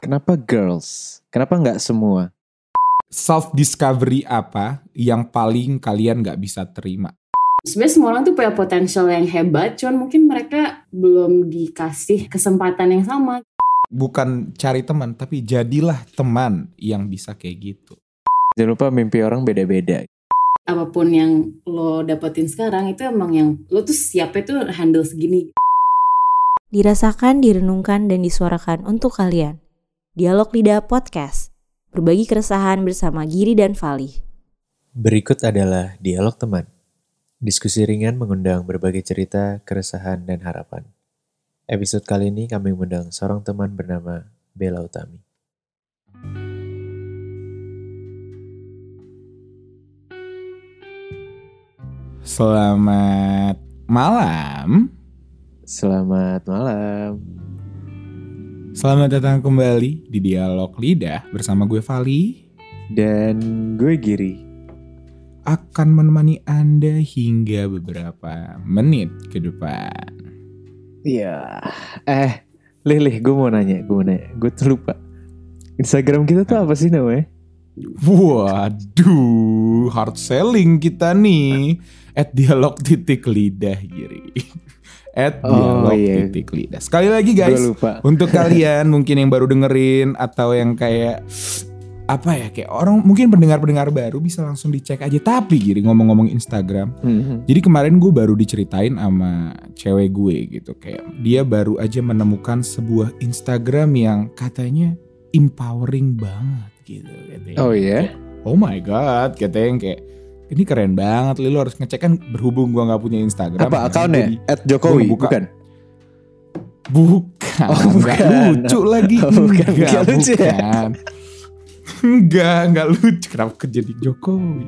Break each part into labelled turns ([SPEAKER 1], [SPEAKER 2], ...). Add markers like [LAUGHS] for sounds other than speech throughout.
[SPEAKER 1] Kenapa girls? Kenapa nggak semua?
[SPEAKER 2] Self discovery apa yang paling kalian nggak bisa terima?
[SPEAKER 3] Sebenarnya semua orang tuh punya potensial yang hebat, cuman mungkin mereka belum dikasih kesempatan yang sama.
[SPEAKER 2] Bukan cari teman, tapi jadilah teman yang bisa kayak gitu.
[SPEAKER 1] Jangan lupa mimpi orang beda-beda.
[SPEAKER 3] Apa pun yang lo dapetin sekarang itu emang yang lo tuh siapnya tuh handle segini.
[SPEAKER 4] Dirasakan, direnungkan, dan disuarakan untuk kalian. Dialog Lidah Podcast. Berbagi keresahan bersama Giri dan Fali.
[SPEAKER 1] Berikut adalah dialog teman. Diskusi ringan mengundang berbagai cerita, keresahan, dan harapan. Episode kali ini kami mengundang seorang teman bernama Bella Utami.
[SPEAKER 2] Selamat malam.
[SPEAKER 1] Selamat malam.
[SPEAKER 2] Selamat datang kembali di Dialog Lidah bersama gue Vali
[SPEAKER 1] Dan gue Giri.
[SPEAKER 2] akan menemani Anda hingga beberapa menit ke depan.
[SPEAKER 1] Iya. Eh, Lih, Lih, gue mau nanya, gue mau nanya. Gue tuh lupa. Instagram kita tuh apa sih namanya?
[SPEAKER 2] Waduh, hard selling kita nih. At dialog titik lidah Giri. At
[SPEAKER 1] Oh,
[SPEAKER 2] dialog
[SPEAKER 1] iya.
[SPEAKER 2] titik lidah. Sekali lagi guys,
[SPEAKER 1] lupa. [LAUGHS]
[SPEAKER 2] untuk [LAUGHS] kalian mungkin yang baru dengerin atau yang kayak apa ya kayak orang mungkin pendengar-pendengar baru bisa langsung dicek aja tapi Giri ngomong-ngomong Instagram
[SPEAKER 1] Mhm.
[SPEAKER 2] Jadi kemarin gue baru diceritain sama cewek gue gitu kayak dia baru aja menemukan sebuah Instagram yang katanya empowering banget gitu katanya.
[SPEAKER 1] Oh iya?
[SPEAKER 2] Kayak, oh my god, katanya yang kayak ini keren banget, Li, lo harus ngecek kan berhubung gue nggak punya Instagram.
[SPEAKER 1] Apa akunnya?
[SPEAKER 2] gua di-
[SPEAKER 1] At Jokowi,
[SPEAKER 2] gua buka.
[SPEAKER 1] bukan?
[SPEAKER 2] Bukan,
[SPEAKER 1] Oh, bukan.
[SPEAKER 2] lucu lagi. [LAUGHS]
[SPEAKER 1] Oh, bukan.
[SPEAKER 2] Enggak,
[SPEAKER 1] Nggak lucu ya?
[SPEAKER 2] bukan. Enggak, enggak lucu. Kenapa jadi Jokowi?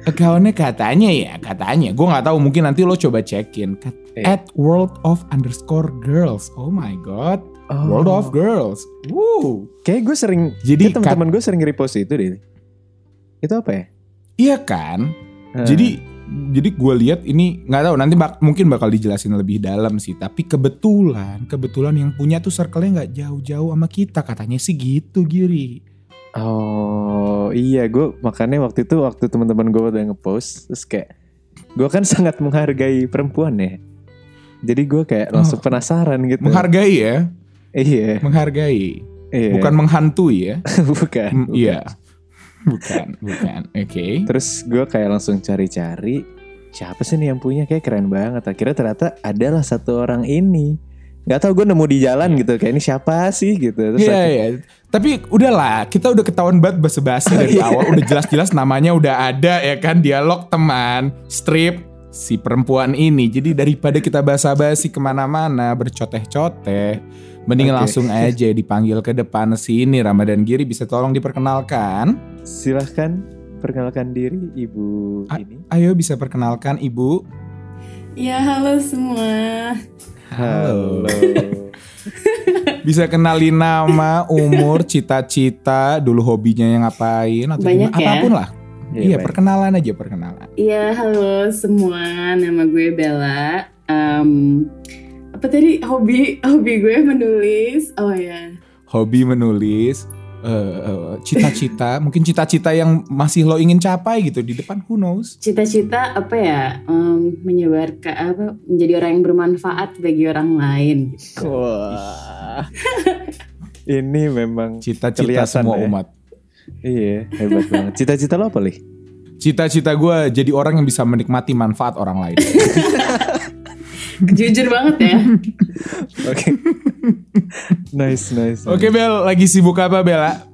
[SPEAKER 2] Akunnya katanya ya, katanya. Gue nggak tahu, mungkin nanti lo coba cekin. Kat-
[SPEAKER 1] Eh.
[SPEAKER 2] At world of underscore girls. Oh my god,
[SPEAKER 1] Oh.
[SPEAKER 2] world of girls. Woo.
[SPEAKER 1] Kayak gue sering,
[SPEAKER 2] Jadi
[SPEAKER 1] teman-teman gue sering repost itu deh. Itu apa ya?
[SPEAKER 2] Iya kan?
[SPEAKER 1] Hmm.
[SPEAKER 2] Jadi jadi gue lihat ini nggak tahu nanti bak- mungkin bakal dijelasin lebih dalam sih. Tapi kebetulan kebetulan yang punya tuh circle-nya nggak jauh-jauh sama kita katanya sih gitu Giri.
[SPEAKER 1] Oh iya gue makanya waktu itu waktu teman-teman gue udah ngepost terus kayak gue kan [LAUGHS] sangat menghargai perempuan ya. Jadi gue kayak langsung
[SPEAKER 2] Oh.
[SPEAKER 1] penasaran gitu.
[SPEAKER 2] Menghargai ya,
[SPEAKER 1] Iya.
[SPEAKER 2] menghargai,
[SPEAKER 1] iya.
[SPEAKER 2] bukan menghantui ya. [LAUGHS]
[SPEAKER 1] bukan.
[SPEAKER 2] Mm,
[SPEAKER 1] bukan.
[SPEAKER 2] Iya, bukan, bukan. Oke.
[SPEAKER 1] Terus gue kayak langsung cari-cari siapa sih nih yang punya kayak keren banget. Akhirnya ternyata adalah satu orang ini. Gak tau gue nemu di jalan gitu kayak ini siapa sih gitu. Terus
[SPEAKER 2] Iya
[SPEAKER 1] akhirnya-
[SPEAKER 2] iya. Tapi udahlah, kita udah ketahuan banget basa-basi dari [LAUGHS]
[SPEAKER 1] Iya.
[SPEAKER 2] awal. Udah jelas-jelas namanya udah ada ya kan dialog teman strip si perempuan ini. Jadi daripada kita basa-basi ke mana-mana bercoteh-coteh, mending
[SPEAKER 1] Oke.
[SPEAKER 2] langsung aja dipanggil ke depan sini. Ramadan Giri bisa tolong diperkenalkan.
[SPEAKER 1] silahkan perkenalkan diri ibu
[SPEAKER 2] A-
[SPEAKER 1] ini.
[SPEAKER 2] Ayo bisa perkenalkan ibu.
[SPEAKER 3] Ya halo semua.
[SPEAKER 2] Halo. [LAUGHS] Bisa kenalin nama, umur, cita-cita, dulu hobinya yang ngapain atau
[SPEAKER 3] Banyak
[SPEAKER 2] gimana,
[SPEAKER 3] ya?
[SPEAKER 2] apa pun lah.
[SPEAKER 1] Iya,
[SPEAKER 2] Iya,
[SPEAKER 1] baik.
[SPEAKER 2] perkenalan aja perkenalan.
[SPEAKER 3] Iya halo semua. Nama gue Bella. Em, apa tadi hobi hobi gue menulis. Oh ya.
[SPEAKER 2] Hobi menulis, eh, eh, cita-cita, [LAUGHS] mungkin cita-cita yang masih lo ingin capai gitu di depan who knows.
[SPEAKER 3] Cita-cita apa ya? Em, menyebarkan apa? Menjadi orang yang bermanfaat bagi orang lain.
[SPEAKER 1] Wah. [LAUGHS] ini memang
[SPEAKER 2] Cita-cita semua
[SPEAKER 1] ya.
[SPEAKER 2] umat.
[SPEAKER 1] iya hebat banget. Cita-cita lo apa lih?
[SPEAKER 2] Cita-cita gue jadi orang yang bisa menikmati manfaat orang lain. [LAUGHS]
[SPEAKER 3] Jujur banget ya. [LAUGHS]
[SPEAKER 1] Oke. nice nice.
[SPEAKER 2] Oke Bel, lagi sibuk apa Bella?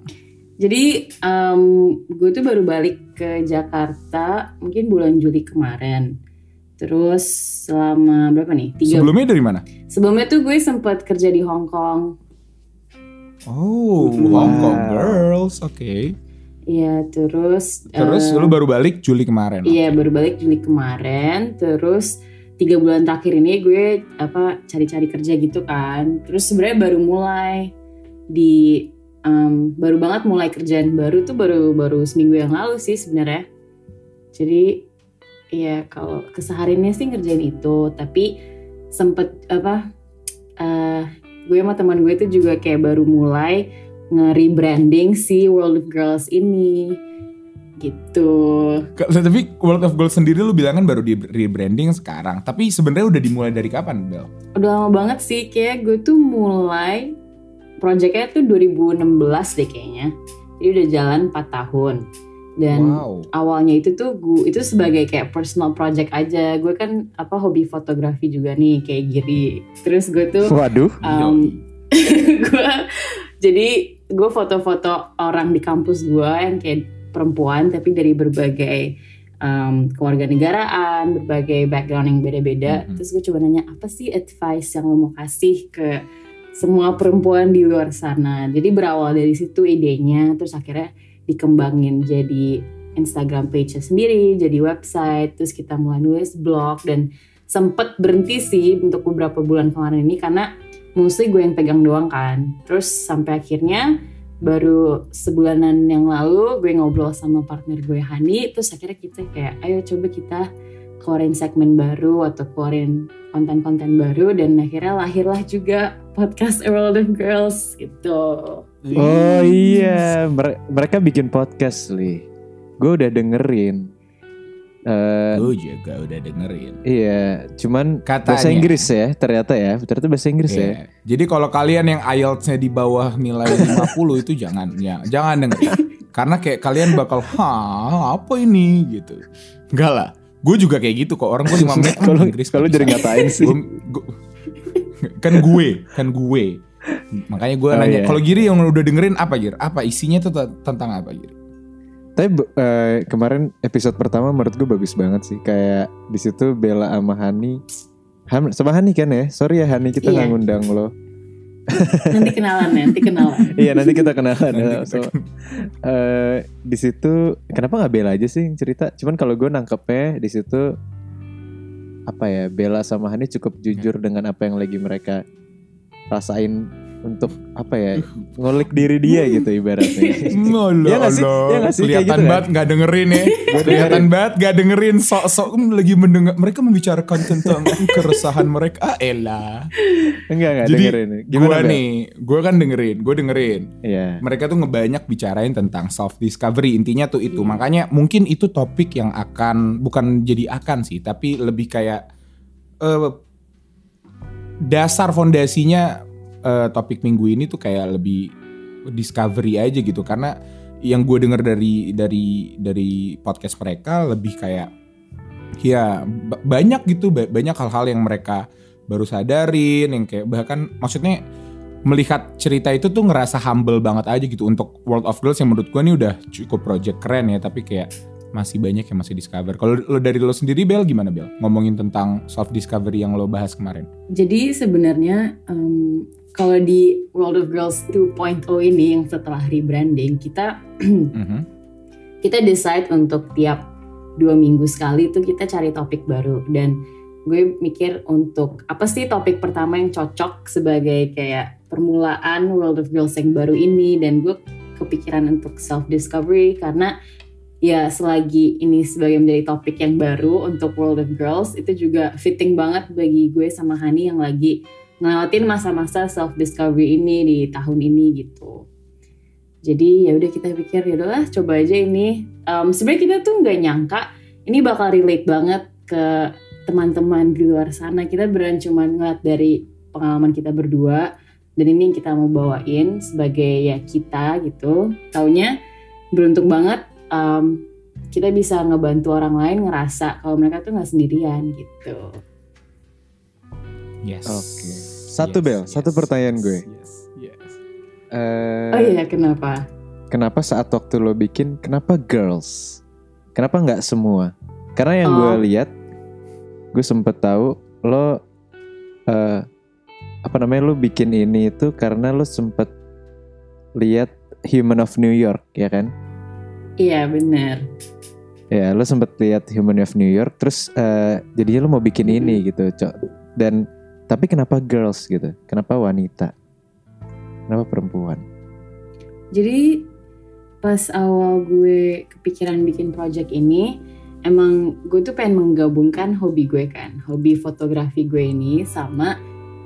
[SPEAKER 3] Jadi em, gue tuh baru balik ke Jakarta mungkin bulan Juli kemarin. Terus selama berapa nih? Tiga.
[SPEAKER 2] Sebelumnya dari mana?
[SPEAKER 3] Sebelumnya tuh gue sempat kerja di Hong Kong.
[SPEAKER 2] Oh,
[SPEAKER 1] Wow.
[SPEAKER 2] Hong Kong girls, oke.
[SPEAKER 3] Iya, terus.
[SPEAKER 2] Terus
[SPEAKER 3] eh,
[SPEAKER 2] lu baru balik Juli kemarin.
[SPEAKER 3] Iya, baru balik Juli kemarin. Terus tiga bulan terakhir ini gue apa cari-cari kerja gitu kan. Terus sebenarnya baru mulai di em, baru banget mulai kerjaan baru tuh baru baru seminggu yang lalu sih sebenarnya. Jadi ya kalau kesehariannya sih ngerjain itu, tapi sempet apa? eh gue sama teman gue tuh juga kayak baru mulai nge-rebranding si World of Girls ini gitu.
[SPEAKER 2] Tapi World of Gold sendiri lu bilang kan baru di rebranding sekarang. Tapi sebenarnya udah dimulai dari kapan, Bel?
[SPEAKER 3] Udah lama banget sih kayak gue tuh mulai projectnya tuh 2016 deh kayaknya. Jadi udah jalan 4 tahun. Dan
[SPEAKER 2] wow.
[SPEAKER 3] awalnya itu tuh gue itu sebagai kayak personal project aja. Gue kan apa hobi fotografi juga nih kayak Giri. Terus gue tuh
[SPEAKER 1] Waduh.
[SPEAKER 3] um, [LAUGHS] gue jadi gue foto-foto orang di kampus gue yang kayak perempuan tapi dari berbagai um, keluarga negaraan, berbagai background yang beda-beda.
[SPEAKER 2] Mhm.
[SPEAKER 3] Terus gue coba nanya apa sih advice yang lo mau kasih ke semua perempuan di luar sana. Jadi berawal dari situ idenya, terus akhirnya dikembangin jadi Instagram page sendiri, jadi website, terus kita mulai nulis blog dan sempet berhenti sih untuk beberapa bulan kemarin ini karena mostly gue yang pegang doang kan. Terus sampai akhirnya baru sebulanan yang lalu gue ngobrol sama partner gue Hani terus akhirnya kita kayak ayo coba kita keluarin segmen baru atau keluarin konten-konten baru dan akhirnya lahirlah juga podcast A World of Girls gitu.
[SPEAKER 1] Oh iya, Mere- mereka bikin podcast, Li. Gue udah dengerin. Eh,
[SPEAKER 2] Gue juga udah dengerin.
[SPEAKER 1] iya, cuman
[SPEAKER 2] Katanya.
[SPEAKER 1] bahasa Inggris ya, ternyata ya. Ternyata bahasa Inggris ya.
[SPEAKER 2] Iya. Jadi kalau kalian yang IELTS-nya di bawah nilai 50 itu jangan ya, jangan dengerin. Karena kayak kalian bakal, "Hah, apa ini?" gitu. Enggak lah. Gue juga kayak gitu kok. Orang gue 5 menit
[SPEAKER 1] Kalau
[SPEAKER 2] "Hmm, Inggris
[SPEAKER 1] kalau jadi
[SPEAKER 2] bisa."
[SPEAKER 1] ngatain sih.
[SPEAKER 2] Gua- gua- kan gue, kan gue. Makanya gue
[SPEAKER 1] Oh,
[SPEAKER 2] nanya,
[SPEAKER 1] iya.
[SPEAKER 2] kalau Giri yang udah dengerin apa Gir? Apa isinya tuh tentang apa Giri?
[SPEAKER 1] Tapi eh, kemarin episode pertama menurut gue bagus banget sih. Kayak di situ Bella sama Hani, Han, sama Hani kan ya? Sorry ya Hani kita
[SPEAKER 3] Iya.
[SPEAKER 1] nggak ngundang lo. [LAUGHS]
[SPEAKER 3] Nanti kenalan nanti kenalan. [LAUGHS]
[SPEAKER 1] iya nanti kita kenalan.
[SPEAKER 2] Nanti
[SPEAKER 1] ya.
[SPEAKER 2] kita
[SPEAKER 1] So, eh, di situ kenapa nggak Bella aja sih yang cerita? Cuman kalau gue nangkepnya di situ apa ya Bella sama Hani cukup jujur dengan apa yang lagi mereka rasain untuk apa ya ngulik diri dia gitu ibaratnya.
[SPEAKER 2] Ngolah, [LAUGHS]
[SPEAKER 1] Iya nggak sih? Iya nggak sih? Kayak
[SPEAKER 2] Kelihatan
[SPEAKER 1] gitu kan?
[SPEAKER 2] banget nggak dengerin ya. [LAUGHS] Kelihatan banget nggak dengerin sok-sok lagi mendengar. Mereka membicarakan tentang keresahan mereka. Ah elah.
[SPEAKER 1] Enggak enggak
[SPEAKER 2] Jadi
[SPEAKER 1] dengerin.
[SPEAKER 2] gue
[SPEAKER 1] Bel?
[SPEAKER 2] nih, gue kan dengerin, gue dengerin.
[SPEAKER 1] Iya.
[SPEAKER 2] Mereka tuh ngebanyak bicarain tentang self discovery. Intinya tuh itu. Makanya mungkin itu topik yang akan bukan jadi akan sih, tapi lebih kayak eh, dasar fondasinya eh, topik minggu ini tuh kayak lebih discovery aja gitu karena yang gue denger dari dari dari podcast mereka lebih kayak ya ba- banyak gitu ba- banyak hal-hal yang mereka baru sadarin yang kayak bahkan maksudnya melihat cerita itu tuh ngerasa humble banget aja gitu untuk World of Girls yang menurut gue ini udah cukup project keren ya tapi kayak masih banyak yang masih discover. Kalau lo dari lo sendiri Bel gimana Bel? Ngomongin tentang self discovery yang lo bahas kemarin.
[SPEAKER 3] Jadi sebenarnya em, kalau di World of Girls 2.0 ini yang setelah rebranding kita [CLEARS THROAT]
[SPEAKER 2] Mhm.
[SPEAKER 3] kita decide untuk tiap dua minggu sekali tuh kita cari topik baru dan gue mikir untuk apa sih topik pertama yang cocok sebagai kayak permulaan World of Girls yang baru ini dan gue kepikiran untuk self discovery karena ya selagi ini sebagai menjadi topik yang baru untuk World of Girls itu juga fitting banget bagi gue sama Hani yang lagi ngelewatin masa-masa self discovery ini di tahun ini gitu. Jadi ya udah kita pikir ya udahlah coba aja ini. Em, Sebenarnya kita tuh nggak nyangka ini bakal relate banget ke teman-teman di luar sana. Kita beneran cuma ngeliat dari pengalaman kita berdua dan ini yang kita mau bawain sebagai ya kita gitu. Taunya beruntung banget em, kita bisa ngebantu orang lain ngerasa kalau mereka tuh nggak sendirian gitu.
[SPEAKER 2] Yes.
[SPEAKER 1] Oke. Satu, Bel. Satu pertanyaan gue.
[SPEAKER 2] Yes, yes.
[SPEAKER 1] Eh,
[SPEAKER 3] Oh iya kenapa?
[SPEAKER 1] Kenapa saat waktu lo bikin, kenapa girls? Kenapa nggak semua? Karena yang
[SPEAKER 3] Oh.
[SPEAKER 1] gue lihat, gue sempet tahu lo eh, apa namanya lo bikin ini itu karena lo sempet lihat Human of New York, ya kan?
[SPEAKER 3] Iya bener.
[SPEAKER 1] Ya, lo sempet lihat Human of New York, terus eh, jadinya lo mau bikin ini gitu, cok. Dan tapi kenapa girls gitu? Kenapa wanita? Kenapa perempuan?
[SPEAKER 3] Jadi pas awal gue kepikiran bikin project ini, emang gue tuh pengen menggabungkan hobi gue kan, hobi fotografi gue ini sama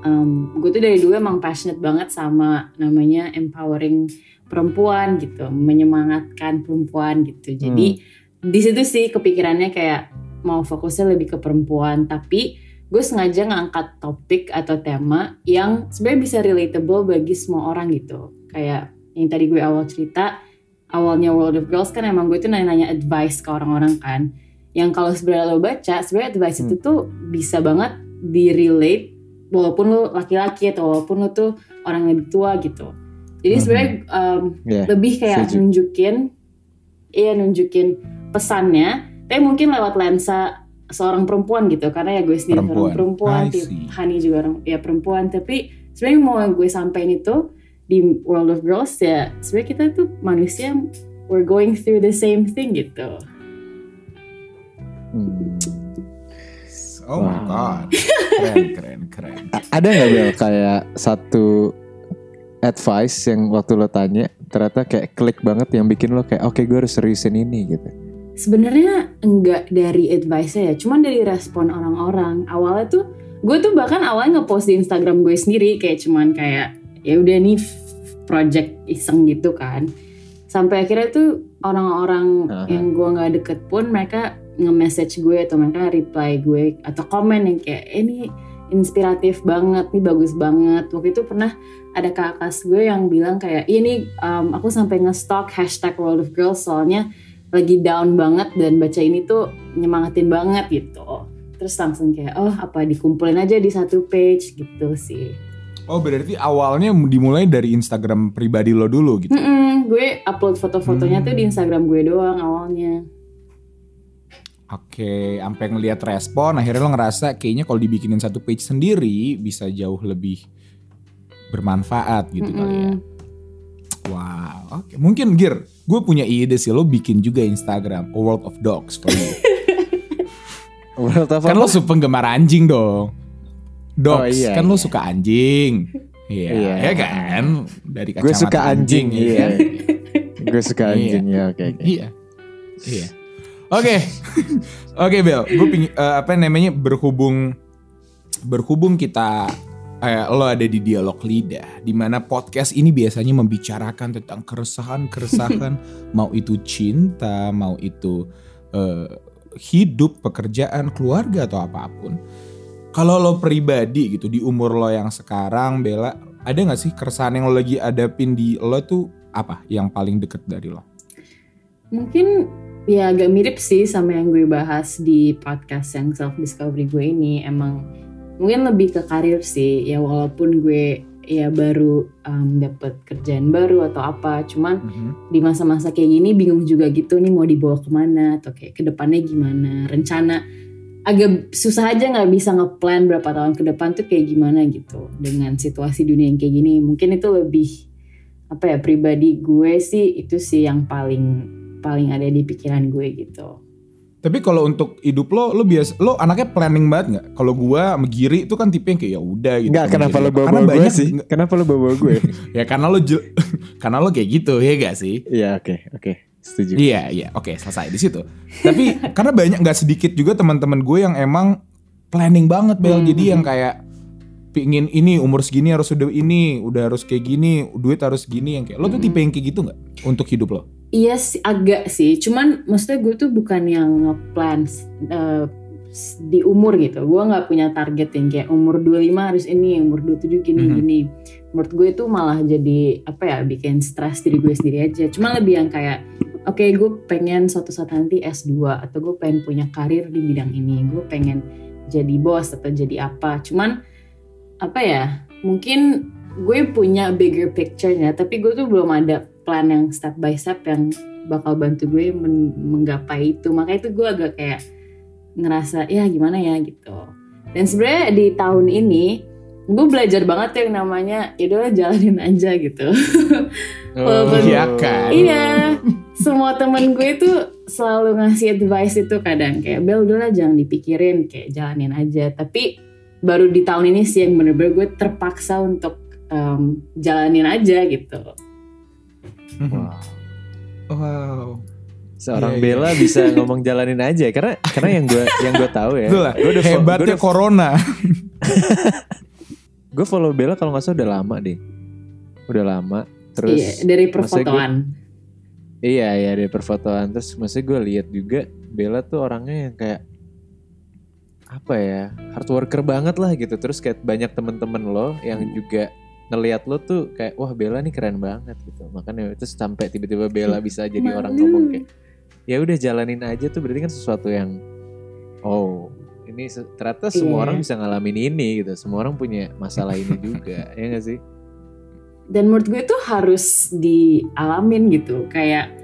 [SPEAKER 3] um, gue tuh dari dulu emang passionate banget sama namanya empowering perempuan gitu, menyemangatkan perempuan gitu. Jadi di situ sih kepikirannya kayak mau fokusnya lebih ke perempuan, tapi gue sengaja ngangkat topik atau tema yang sebenarnya bisa relatable bagi semua orang gitu. Kayak yang tadi gue awal cerita, awalnya World of Girls kan emang gue tuh nanya-nanya advice ke orang-orang kan. Yang kalau sebenarnya lo baca, sebenarnya advice itu tuh bisa banget di relate walaupun lo laki-laki atau walaupun lo tuh orang yang lebih tua gitu. Jadi sebenarnya um,
[SPEAKER 1] Yeah,
[SPEAKER 3] lebih kayak nunjukin, iya nunjukin pesannya, tapi mungkin lewat lensa seorang perempuan gitu, karena ya gue sendiri
[SPEAKER 2] Perempuan.
[SPEAKER 3] seorang perempuan. Hani juga orang ya perempuan, tapi sebenarnya mau yang gue sampaikan itu di World of Girls ya, sebenarnya kita tuh manusia we're going through the same thing gitu.
[SPEAKER 1] Hmm.
[SPEAKER 2] Oh my
[SPEAKER 1] Wow.
[SPEAKER 2] god. Keren, keren, keren.
[SPEAKER 1] A- Ada nggak Bel kayak satu advice yang waktu lo tanya ternyata kayak klik banget yang bikin lo kayak oke gue harus seriusin ini gitu.
[SPEAKER 3] Sebenarnya enggak dari advice ya, cuman dari respon orang-orang. Awalnya tuh gue tuh bahkan awalnya ngepost di Instagram gue sendiri kayak cuman kayak ya udah nih project iseng gitu kan. Sampai akhirnya tuh orang-orang
[SPEAKER 1] Aha.
[SPEAKER 3] yang gue nggak deket pun mereka nge-message gue atau mereka reply gue atau komen yang kayak "Eh, ini inspiratif banget, nih bagus banget. Waktu itu pernah ada kakak gue yang bilang kayak ini um, aku sampai nge-stalk hashtag World of Girls soalnya lagi down banget dan baca ini tuh nyemangatin banget gitu. Terus langsung kayak oh apa dikumpulin aja di satu page gitu sih.
[SPEAKER 2] Oh berarti awalnya dimulai dari Instagram pribadi lo dulu gitu.
[SPEAKER 3] Mm-mm, gue upload foto-fotonya tuh di Instagram gue doang awalnya.
[SPEAKER 2] Oke, sampai ngelihat respon, akhirnya lo ngerasa kayaknya kalau dibikinin satu page sendiri bisa jauh lebih bermanfaat gitu kali ya. Wow, oke. Mungkin Gir, gue punya ide sih lo bikin juga Instagram A World of Dogs for you. [LAUGHS]
[SPEAKER 1] World of
[SPEAKER 2] kan lo suka penggemar anjing dong. Dogs,
[SPEAKER 1] Oh, iya,
[SPEAKER 2] kan lo
[SPEAKER 1] iya.
[SPEAKER 2] suka anjing. Iya,
[SPEAKER 1] Iya.
[SPEAKER 2] ya kan? Dari kacamata
[SPEAKER 1] gue suka anjing,
[SPEAKER 2] ya
[SPEAKER 1] iya.
[SPEAKER 2] kan?
[SPEAKER 1] gue suka
[SPEAKER 2] Iya.
[SPEAKER 1] anjing ya oke.
[SPEAKER 2] Iya. Iya. Oke. [LAUGHS] Oke, Bel. Gue eh, apa namanya berhubung berhubung kita eh, lo ada di dialog lidah di mana podcast ini biasanya membicarakan tentang keresahan-keresahan [LAUGHS] mau itu cinta, mau itu eh, hidup, pekerjaan, keluarga atau apa pun. Kalau lo pribadi gitu di umur lo yang sekarang, Bella, ada nggak sih keresahan yang lo lagi adapin di lo tuh apa yang paling deket dari lo?
[SPEAKER 3] Mungkin ya agak mirip sih sama yang gue bahas di podcast yang self discovery gue ini emang mungkin lebih ke karir sih ya walaupun gue ya baru um, dapet kerjaan baru atau apa cuman di masa-masa kayak gini bingung juga gitu nih mau dibawa ke mana atau kayak ke depannya gimana. Rencana agak susah aja nggak bisa ngeplan berapa tahun ke depan tuh kayak gimana gitu dengan situasi dunia yang kayak gini. Mungkin itu lebih apa ya pribadi gue sih itu sih yang paling paling ada di pikiran gue gitu
[SPEAKER 2] Tapi kalau untuk hidup lo, lo biasa, lo anaknya planning banget nggak? Kalau gua sama Giri itu kan tipe yang kayak ya udah gitu. Sama
[SPEAKER 1] kenapa lo bawa bawa gue
[SPEAKER 2] banyak-
[SPEAKER 1] sih? Kenapa lo bawa bawa gue? [LAUGHS]
[SPEAKER 2] ya karena lo [LAUGHS] karena lo kayak gitu ya gak sih?
[SPEAKER 1] Iya oke oke setuju.
[SPEAKER 2] Iya iya oke selesai di situ. Tapi [LAUGHS] karena banyak nggak sedikit juga teman-teman gue yang emang planning banget bel.
[SPEAKER 3] Hmm.
[SPEAKER 2] Jadi yang kayak pingin ini umur segini harus udah ini, udah harus kayak gini, duit harus gini yang kayak lo tuh tipe yang kayak gitu nggak untuk hidup lo?
[SPEAKER 3] Iya sih agak sih, cuman maksudnya gue tuh bukan yang ngeplan uh, s- di umur gitu. Gue nggak punya target yang kayak umur 25 harus ini, umur 27 gini
[SPEAKER 2] Mhm.
[SPEAKER 3] gini. Menurut gue itu malah jadi apa ya bikin stres diri gue sendiri aja. Cuma lebih yang kayak oke gue pengen suatu saat nanti S2 atau gue pengen punya karir di bidang ini. Gue pengen jadi bos atau jadi apa. Cuman apa ya mungkin gue punya bigger picture-nya tapi gue tuh belum ada plan yang step by step yang bakal bantu gue men- menggapai itu. Makanya itu gue agak kayak ngerasa ya gimana ya? gitu. Dan sebenarnya di tahun ini gue belajar banget tuh yang namanya ya udah jalanin aja gitu. Walaupun-
[SPEAKER 2] Iya kan?
[SPEAKER 3] iya semua temen gue tuh selalu ngasih advice itu kadang. Kayak Bel udahlah jangan dipikirin kayak jalanin aja. Tapi baru di tahun ini sih yang bener-bener gue terpaksa untuk em, jalanin aja gitu
[SPEAKER 1] Wow.
[SPEAKER 2] Wow.
[SPEAKER 1] Seorang
[SPEAKER 2] Iya, iya.
[SPEAKER 1] Bella bisa [LAUGHS] ngomong jalanin aja karena karena yang gue yang gue tahu ya.
[SPEAKER 2] Itulah
[SPEAKER 1] gue udah
[SPEAKER 2] hebatnya
[SPEAKER 1] gue udah-
[SPEAKER 2] corona. [LAUGHS]
[SPEAKER 1] gue follow Bella kalau nggak salah udah lama deh. Udah lama. Terus
[SPEAKER 3] iya, dari perfotoan.
[SPEAKER 1] Iya iya dari perfotoan terus maksudnya gue lihat juga Bella tuh orangnya yang kayak apa ya hard worker banget lah gitu terus kayak banyak temen-temen lo yang juga ngelihat lo tuh kayak wah Bella nih keren banget gitu makanya itu sampai tiba-tiba Bella bisa jadi orang
[SPEAKER 3] Malu.
[SPEAKER 1] ngomong kayak ya udah jalanin aja tuh berarti kan sesuatu yang oh ini ternyata semua
[SPEAKER 3] Iya.
[SPEAKER 1] orang bisa ngalamin ini gitu semua orang punya masalah ini juga [LAUGHS] ya gak sih
[SPEAKER 3] Dan menurut gue tuh harus dialamin gitu. Kayak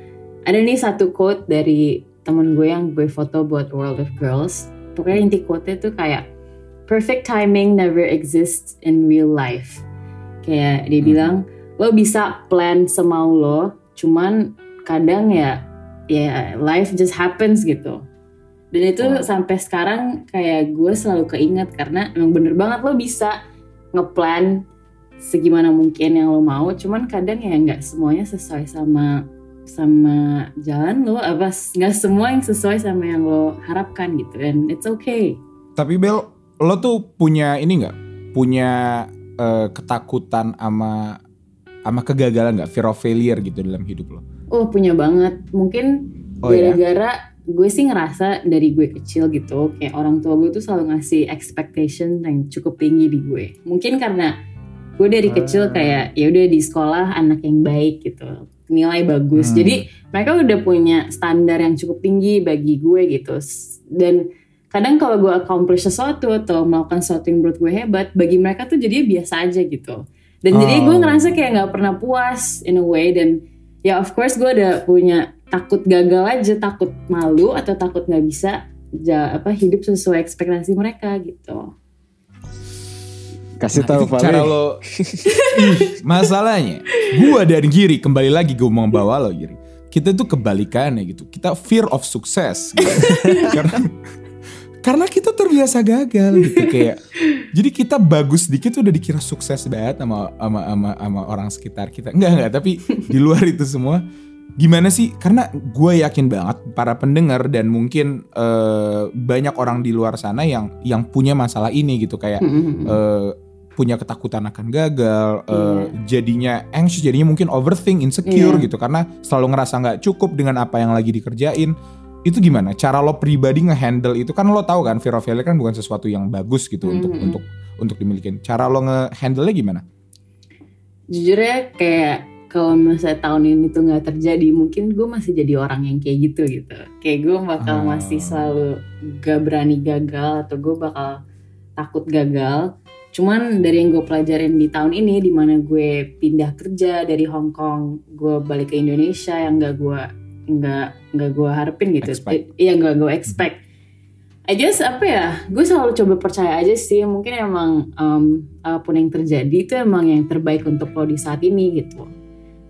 [SPEAKER 3] ada nih satu quote dari temen gue yang gue foto buat World of Girls. Pokoknya inti quote-nya tuh kayak perfect timing never exists in real life. Kayak dia
[SPEAKER 1] Hmm.
[SPEAKER 3] bilang lo bisa plan semau lo, cuman kadang ya ya life just happens gitu. Dan itu
[SPEAKER 1] Oh.
[SPEAKER 3] sampai sekarang kayak gue selalu keinget karena emang bener banget lo bisa ngeplan segimana mungkin yang lo mau cuman kadang ya nggak semuanya sesuai sama sama jalan lo apa nggak semua yang sesuai sama yang lo harapkan gitu and it's okay
[SPEAKER 2] Tapi Bel, lo tuh punya ini nggak? Punya eh, ketakutan sama sama kegagalan nggak? Fear of failure gitu dalam hidup lo?
[SPEAKER 3] oh punya banget mungkin
[SPEAKER 2] Oh ya.
[SPEAKER 3] gara-gara gue sih ngerasa dari gue kecil gitu kayak orang tua gue tuh selalu ngasih expectation yang cukup tinggi di gue mungkin karena gue dari kecil
[SPEAKER 1] Ah.
[SPEAKER 3] kayak ya udah di sekolah anak yang baik gitu nilai bagus
[SPEAKER 2] Hmm.
[SPEAKER 3] jadi mereka udah punya standar yang cukup tinggi bagi gue gitu dan kadang kalau gue accomplish sesuatu atau melakukan sesuatu yang menurut gue hebat bagi mereka tuh jadi biasa aja gitu. Dan jadi gue
[SPEAKER 2] Oh.
[SPEAKER 3] ngerasa kayak nggak pernah puas in a way. Dan ya of course gue ada punya takut gagal aja takut malu atau takut nggak bisa ja, apa hidup sesuai ekspektasi mereka gitu.
[SPEAKER 1] Kasih
[SPEAKER 2] Nah,
[SPEAKER 1] tahu Vale
[SPEAKER 2] cara lo [LAUGHS] masalahnya gua dan Giri kembali lagi gue mau bawa lo Giri. Kita tuh kebalikannya gitu. Kita fear of success. Gitu. [LAUGHS] karena karena kita terbiasa gagal gitu kayak jadi kita bagus dikit udah dikira sukses banget sama sama sama, sama orang sekitar kita enggak enggak tapi di luar itu semua gimana sih karena gue yakin banget para pendengar dan mungkin eh, banyak orang di luar sana yang yang punya masalah ini gitu kayak eh, punya ketakutan akan gagal, eh,
[SPEAKER 3] Iya.
[SPEAKER 2] jadinya anxious, jadinya mungkin overthink, insecure
[SPEAKER 3] Iya.
[SPEAKER 2] gitu karena selalu ngerasa nggak cukup dengan apa yang lagi dikerjain. Itu gimana? Cara lo pribadi ngehandle itu kan lo tahu kan fear of failure kan bukan sesuatu yang bagus gitu untuk
[SPEAKER 3] Mhm.
[SPEAKER 2] untuk untuk dimiliki. Cara lo ngehandle-nya gimana?
[SPEAKER 3] jujur ya kayak kalau misalnya tahun ini tuh nggak terjadi mungkin gue masih jadi orang yang kayak gitu gitu kayak gue bakal
[SPEAKER 2] Oh.
[SPEAKER 3] masih selalu gak berani gagal atau gue bakal takut gagal cuman dari yang gue pelajarin di tahun ini di mana gue pindah kerja dari Hong Kong gue balik ke Indonesia yang gak gue nggak nggak gue harapin gitu. Iya nggak gue expect. I guess apa ya gue selalu coba percaya aja sih mungkin emang um, apa pun yang terjadi itu emang yang terbaik untuk lo di saat ini gitu.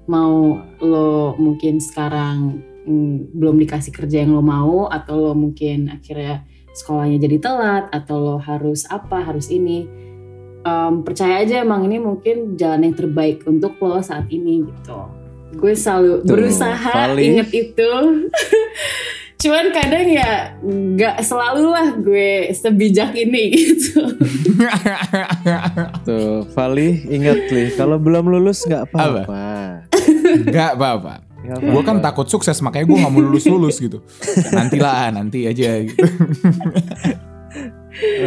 [SPEAKER 3] Mau lo mungkin sekarang mm, belum dikasih kerja yang lo mau atau lo mungkin akhirnya sekolahnya jadi telat atau lo harus apa harus ini. Um, percaya aja emang ini mungkin jalan yang terbaik untuk lo saat ini gitu gue selalu
[SPEAKER 1] Tuh,
[SPEAKER 3] berusaha
[SPEAKER 1] Vali.
[SPEAKER 3] inget itu [LAUGHS] cuman kadang ya nggak selalu lah gue sebijak ini gitu [LAUGHS]
[SPEAKER 1] tuh Vali ingat nih kalau belum lulus nggak apa-apa
[SPEAKER 2] Gak apa-apa.
[SPEAKER 1] Nggak
[SPEAKER 2] Gue kan takut sukses makanya gue nggak mau lulus lulus gitu. Nantilah nanti aja. Gitu. [LAUGHS]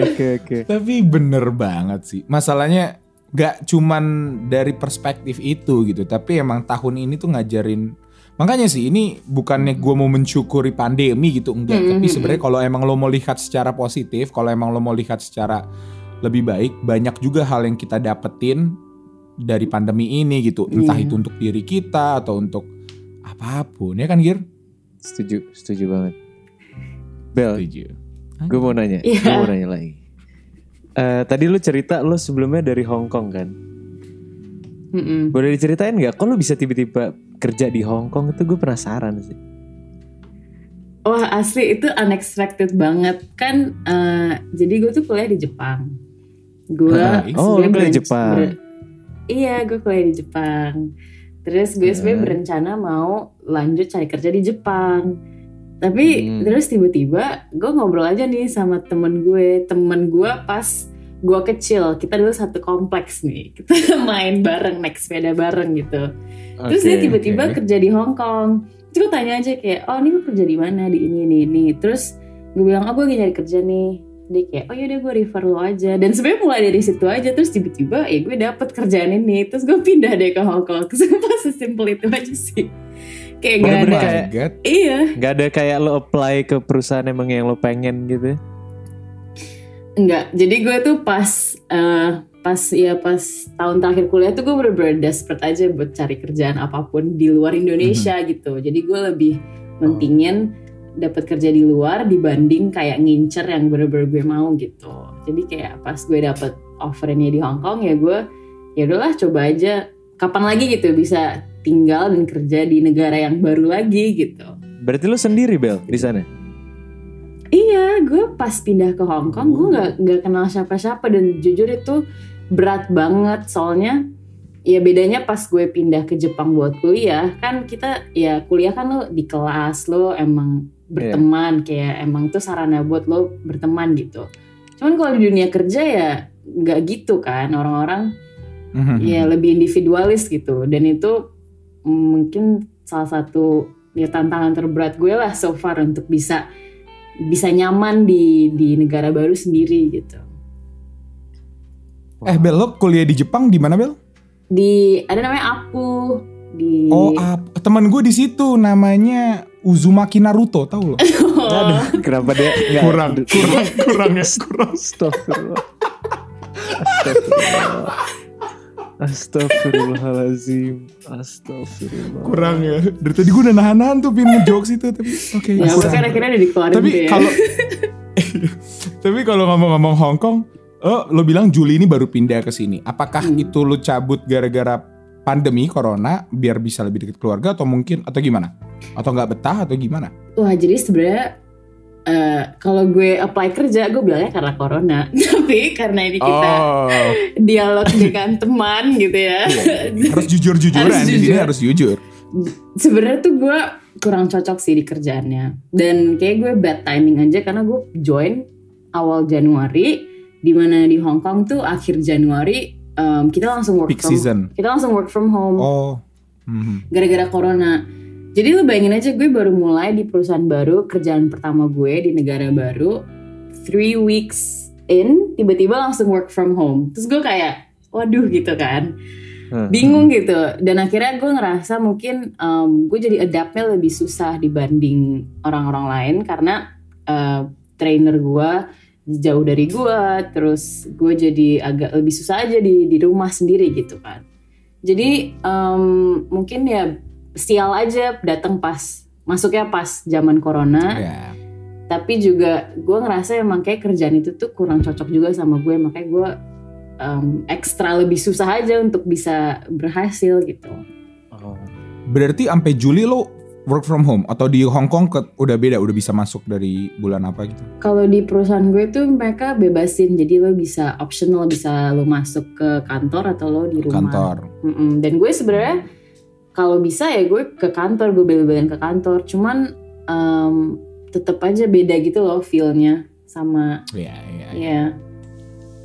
[SPEAKER 1] oke oke
[SPEAKER 2] Tapi bener banget sih. Masalahnya gak cuman dari perspektif itu gitu. Tapi emang tahun ini tuh ngajarin. Makanya sih ini bukannya gue mau mensyukuri pandemi gitu. Enggak.
[SPEAKER 3] Hmm,
[SPEAKER 2] Tapi
[SPEAKER 3] hmm,
[SPEAKER 2] sebenarnya kalau emang lo mau lihat secara positif. Kalau emang lo mau lihat secara lebih baik. Banyak juga hal yang kita dapetin dari pandemi ini gitu. Entah
[SPEAKER 3] Iya.
[SPEAKER 2] itu untuk diri kita atau untuk apa pun. Ya kan Gir?
[SPEAKER 1] setuju setuju banget Bel
[SPEAKER 2] Setuju.
[SPEAKER 1] gue mau nanya
[SPEAKER 3] Iya.
[SPEAKER 1] gue mau nanya lagi Eh, tadi lu cerita lu sebelumnya dari Hong Kong kan?
[SPEAKER 3] Mm-mm.
[SPEAKER 1] boleh diceritain nggak? Kok lu bisa tiba-tiba kerja di Hong Kong? Itu gue penasaran sih.
[SPEAKER 3] Wah asli itu unexpected banget. Kan eh, jadi gue tuh kuliah di Jepang. Gue
[SPEAKER 1] oh, lu kuliah di Jepang.
[SPEAKER 3] ber- iya gue kuliah di Jepang. Terus gue sebenarnya
[SPEAKER 1] Hmm.
[SPEAKER 3] berencana mau lanjut cari kerja di Jepang tapi
[SPEAKER 1] Hmm.
[SPEAKER 3] terus tiba-tiba gue ngobrol aja nih sama temen gue. Temen gue pas gue kecil kita dulu satu kompleks nih. [LAUGHS] Kita main bareng naik sepeda bareng gitu. Terus dia tiba-tiba
[SPEAKER 2] oke.
[SPEAKER 3] kerja di Hong Kong. Terus gue tanya aja kayak oh ini lu kerja di mana? Di ini ini ini. Terus gue bilang oh gue lagi nyari kerja nih. Dia kayak oh yaudah gue refer lo aja. Dan sebenarnya mulai dari situ aja. Terus tiba-tiba ya gue dapet kerjaan ini. Terus gue pindah deh ke Hong Kong. [LAUGHS] Sumpah sesimpel itu aja sih kayak gak ada
[SPEAKER 1] kayak-
[SPEAKER 2] God.
[SPEAKER 3] iya
[SPEAKER 1] Gak ada kayak lo apply ke perusahaan emang yang lo pengen gitu.
[SPEAKER 3] Enggak, jadi gue tuh pas eh, pas ya pas tahun terakhir kuliah tuh gue bener-bener desperate aja buat cari kerjaan apa pun di luar Indonesia gitu. Jadi gue lebih mentingin dapat kerja di luar dibanding kayak ngincer yang bener-bener gue mau gitu. Jadi kayak pas gue dapet offernya di Hong Kong ya gue ya udahlah coba aja kapan lagi gitu bisa tinggal dan kerja di negara yang baru lagi gitu.
[SPEAKER 1] Berarti lo sendiri Bel di sana?
[SPEAKER 3] Iya, gue pas pindah ke Hong Kong, gue nggak nggak kenal siapa-siapa dan jujur itu berat banget soalnya ya bedanya pas gue pindah ke Jepang buat kuliah kan kita ya kuliah kan lo di kelas lo emang berteman kayak emang itu sarana buat lo berteman gitu. Cuman kalau di dunia kerja ya nggak gitu kan orang-orang
[SPEAKER 2] Mhm.
[SPEAKER 3] ya lebih individualis gitu dan itu mm, mungkin salah satu ya tantangan terberat gue lah so far untuk bisa bisa nyaman di di negara baru sendiri gitu
[SPEAKER 2] Eh Bel, lo kuliah di Jepang di mana Bel?
[SPEAKER 3] di ada namanya aku di
[SPEAKER 2] Oh, ap- teman gue di situ namanya Uzumaki Naruto, tahu lo? [LAUGHS]
[SPEAKER 1] Aduh, kenapa dia
[SPEAKER 2] kurang, kurang, kurang ya, kurang. [LAUGHS]
[SPEAKER 1] Astagfirullah. Astagfirullahalazim. Astagfirullah.
[SPEAKER 2] Kurang ya. Dari tadi gue udah nahan-nahan tuh pengen ngejokes itu tapi oke.
[SPEAKER 3] ya
[SPEAKER 2] kurang.
[SPEAKER 3] kan akhirnya udah dikeluarin
[SPEAKER 2] Tapi
[SPEAKER 3] ya.
[SPEAKER 2] kalau [LAUGHS] Tapi kalau ngomong-ngomong Hong Kong, lo, lo bilang Juli ini baru pindah ke sini. Apakah
[SPEAKER 3] Hmm.
[SPEAKER 2] itu lo cabut gara-gara pandemi corona biar bisa lebih dekat keluarga atau mungkin atau gimana? Atau nggak betah atau gimana?
[SPEAKER 3] wah jadi sebenarnya eh, kalau gue apply kerja gue bilangnya karena corona [LAUGHS] tapi karena ini kita
[SPEAKER 2] Oh,
[SPEAKER 3] dialog dengan teman gitu ya
[SPEAKER 2] iya. [LAUGHS] harus jujur-jujuran
[SPEAKER 3] Harus
[SPEAKER 2] di sini
[SPEAKER 3] jujur.
[SPEAKER 2] harus jujur.
[SPEAKER 3] sebenarnya tuh gue kurang cocok sih di kerjaannya dan kayak gue bad timing aja karena gue join awal Januari di mana di Hong Kong tuh akhir Januari em, kita langsung work
[SPEAKER 2] Peak
[SPEAKER 3] from
[SPEAKER 2] season.
[SPEAKER 3] kita langsung work from home
[SPEAKER 2] Oh. mhm.
[SPEAKER 3] gara-gara corona jadi lu bayangin aja gue baru mulai di perusahaan baru kerjaan pertama gue di negara baru three weeks in tiba-tiba langsung work from home. Terus gue kayak waduh gitu kan.
[SPEAKER 1] Hmm.
[SPEAKER 3] bingung gitu. Dan akhirnya gue ngerasa mungkin em, gue jadi adaptnya lebih susah dibanding orang-orang lain karena eh, trainer gue jauh dari gue terus gue jadi agak lebih susah aja di di rumah sendiri gitu kan. Jadi em, mungkin ya sial aja datang pas masuknya pas zaman corona
[SPEAKER 2] Ya.
[SPEAKER 3] tapi juga gue ngerasa emang kayak kerjaan itu tuh kurang cocok juga sama gue makanya gue em, ekstra lebih susah aja untuk bisa berhasil gitu
[SPEAKER 1] Oh.
[SPEAKER 2] Berarti sampai Juli lo work from home atau di Hong Kong ke, udah beda udah bisa masuk dari bulan apa gitu?
[SPEAKER 3] kalau di perusahaan gue tuh mereka bebasin jadi lo bisa optional bisa lo masuk ke kantor atau lo di rumah
[SPEAKER 2] Kantor.
[SPEAKER 3] Mm-mm. dan gue sebenarnya kalau bisa ya gue ke kantor gue bela-belain ke kantor cuman em, tetep aja beda gitu loh feelnya sama
[SPEAKER 2] Iya, iya.
[SPEAKER 3] ya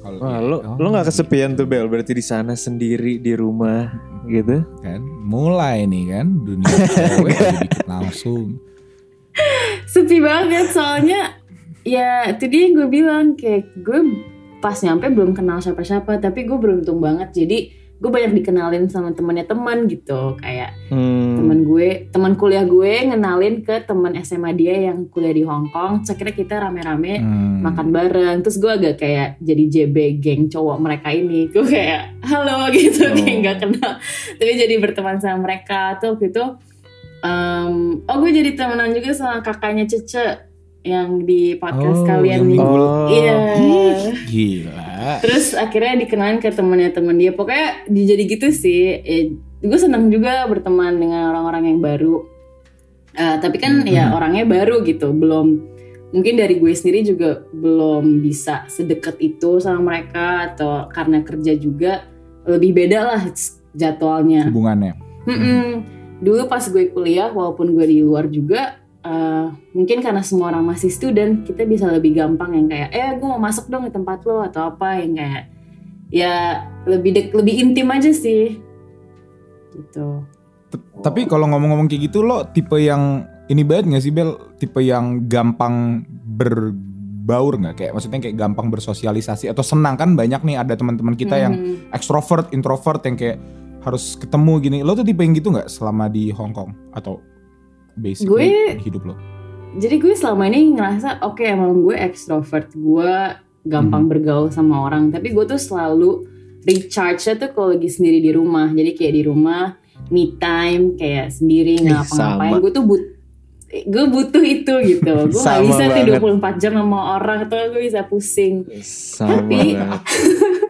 [SPEAKER 2] Kalau
[SPEAKER 1] Wah, lo
[SPEAKER 2] oh,
[SPEAKER 1] lo nggak kesepian tuh Bel, berarti di sana sendiri di rumah gitu.
[SPEAKER 2] kan mulai nih kan dunia cewek [LAUGHS] langsung.
[SPEAKER 3] sepi banget soalnya ya itu dia yang gue bilang kayak gue pas nyampe belum kenal siapa-siapa tapi gue beruntung banget jadi gue banyak dikenalin sama temannya teman gitu kayak
[SPEAKER 1] Hmm.
[SPEAKER 3] teman gue teman kuliah gue ngenalin ke teman SMA dia yang kuliah di Hong Kong akhirnya kita rame-rame
[SPEAKER 2] Hmm.
[SPEAKER 3] makan bareng terus gue agak kayak jadi JB geng cowok mereka ini gue kayak halo [LAUGHS] gitu
[SPEAKER 1] Oh.
[SPEAKER 3] kayak nggak kenal tapi jadi berteman sama mereka tuh waktu itu em, oh gue jadi temenan juga sama kakaknya Cece yang di podcast
[SPEAKER 2] Oh,
[SPEAKER 3] kalian
[SPEAKER 2] minggu-
[SPEAKER 1] Oh.
[SPEAKER 3] iya
[SPEAKER 2] Gila.
[SPEAKER 3] terus akhirnya dikenalin ke temennya temen dia pokoknya di- jadi gitu sih eh, gue senang juga berteman dengan orang-orang yang baru Eh, tapi kan ya
[SPEAKER 2] Mhm.
[SPEAKER 3] orangnya baru gitu belum mungkin dari gue sendiri juga belum bisa sedekat itu sama mereka atau karena kerja juga lebih beda lah jadwalnya
[SPEAKER 2] Hubungannya.
[SPEAKER 3] Mm-mm. Dulu pas gue kuliah, walaupun gue di luar juga, eh, mungkin karena semua orang masih student kita bisa lebih gampang yang kayak eh gue mau masuk dong di tempat lo atau apa yang kayak ya lebih dek lebih intim aja sih gitu
[SPEAKER 2] Tapi kalau ngomong-ngomong kayak gitu lo tipe yang ini banget gak sih Bel? Tipe yang gampang berbaur nggak? Kayak maksudnya kayak gampang bersosialisasi atau senang kan banyak nih ada teman-teman kita yang
[SPEAKER 3] Mhm.
[SPEAKER 2] extrovert, introvert yang kayak harus ketemu gini. Lo tuh tipe yang gitu nggak selama di Hong Kong atau basically
[SPEAKER 3] Gue-
[SPEAKER 2] hidup lo?
[SPEAKER 3] jadi gue selama ini ngerasa oke emang gue extrovert. Gue gampang bergaul sama orang. Tapi gue tuh selalu recharge tuh kalau lagi sendiri di rumah. Jadi kayak di rumah me time kayak sendiri ngapa-ngapain gue tuh but gue butuh itu gitu. [LAUGHS] Gue gak bisa tuh
[SPEAKER 1] banget.
[SPEAKER 3] 24 jam sama orang. Atau gue bisa pusing.
[SPEAKER 1] Sama
[SPEAKER 3] Tapi-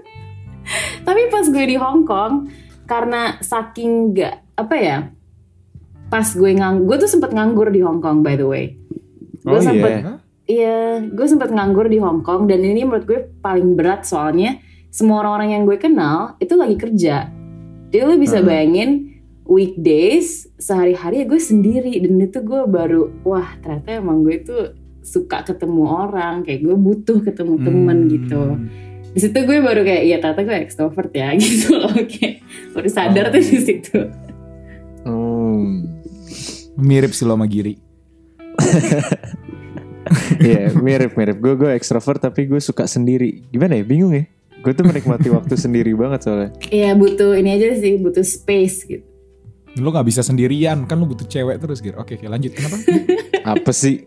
[SPEAKER 3] [LAUGHS] tapi pas gue di Hong Kong karena saking gak apa ya pas gue ngang gue tuh sempet nganggur di Hong Kong by the way gue
[SPEAKER 1] Oh,
[SPEAKER 3] sempet
[SPEAKER 1] iya.
[SPEAKER 2] Hah?
[SPEAKER 3] Iya, gue sempat nganggur di Hong Kong dan ini menurut gue paling berat soalnya semua orang-orang yang gue kenal itu lagi kerja. Jadi lo bisa
[SPEAKER 1] Hmm.
[SPEAKER 3] bayangin weekdays sehari-hari ya gue sendiri dan itu gue baru wah ternyata emang gue tuh suka ketemu orang kayak gue butuh ketemu temen
[SPEAKER 2] Hmm.
[SPEAKER 3] gitu. Di situ gue baru kayak iya ternyata gue extrovert ya [LAUGHS] gitu loh kayak baru sadar tuh di situ.
[SPEAKER 1] Hmm.
[SPEAKER 2] Mirip sih lo sama Giri. [LAUGHS]
[SPEAKER 1] Iya mirip-mirip Gue gue ekstrovert tapi gue suka sendiri Gimana ya bingung ya Gue tuh menikmati waktu sendiri banget soalnya
[SPEAKER 3] Iya butuh ini aja sih butuh space gitu.
[SPEAKER 2] Lo nggak bisa sendirian kan lo butuh cewek terus Gir. Oke, oke lanjut. Kenapa? [LAUGHS]
[SPEAKER 1] Apa sih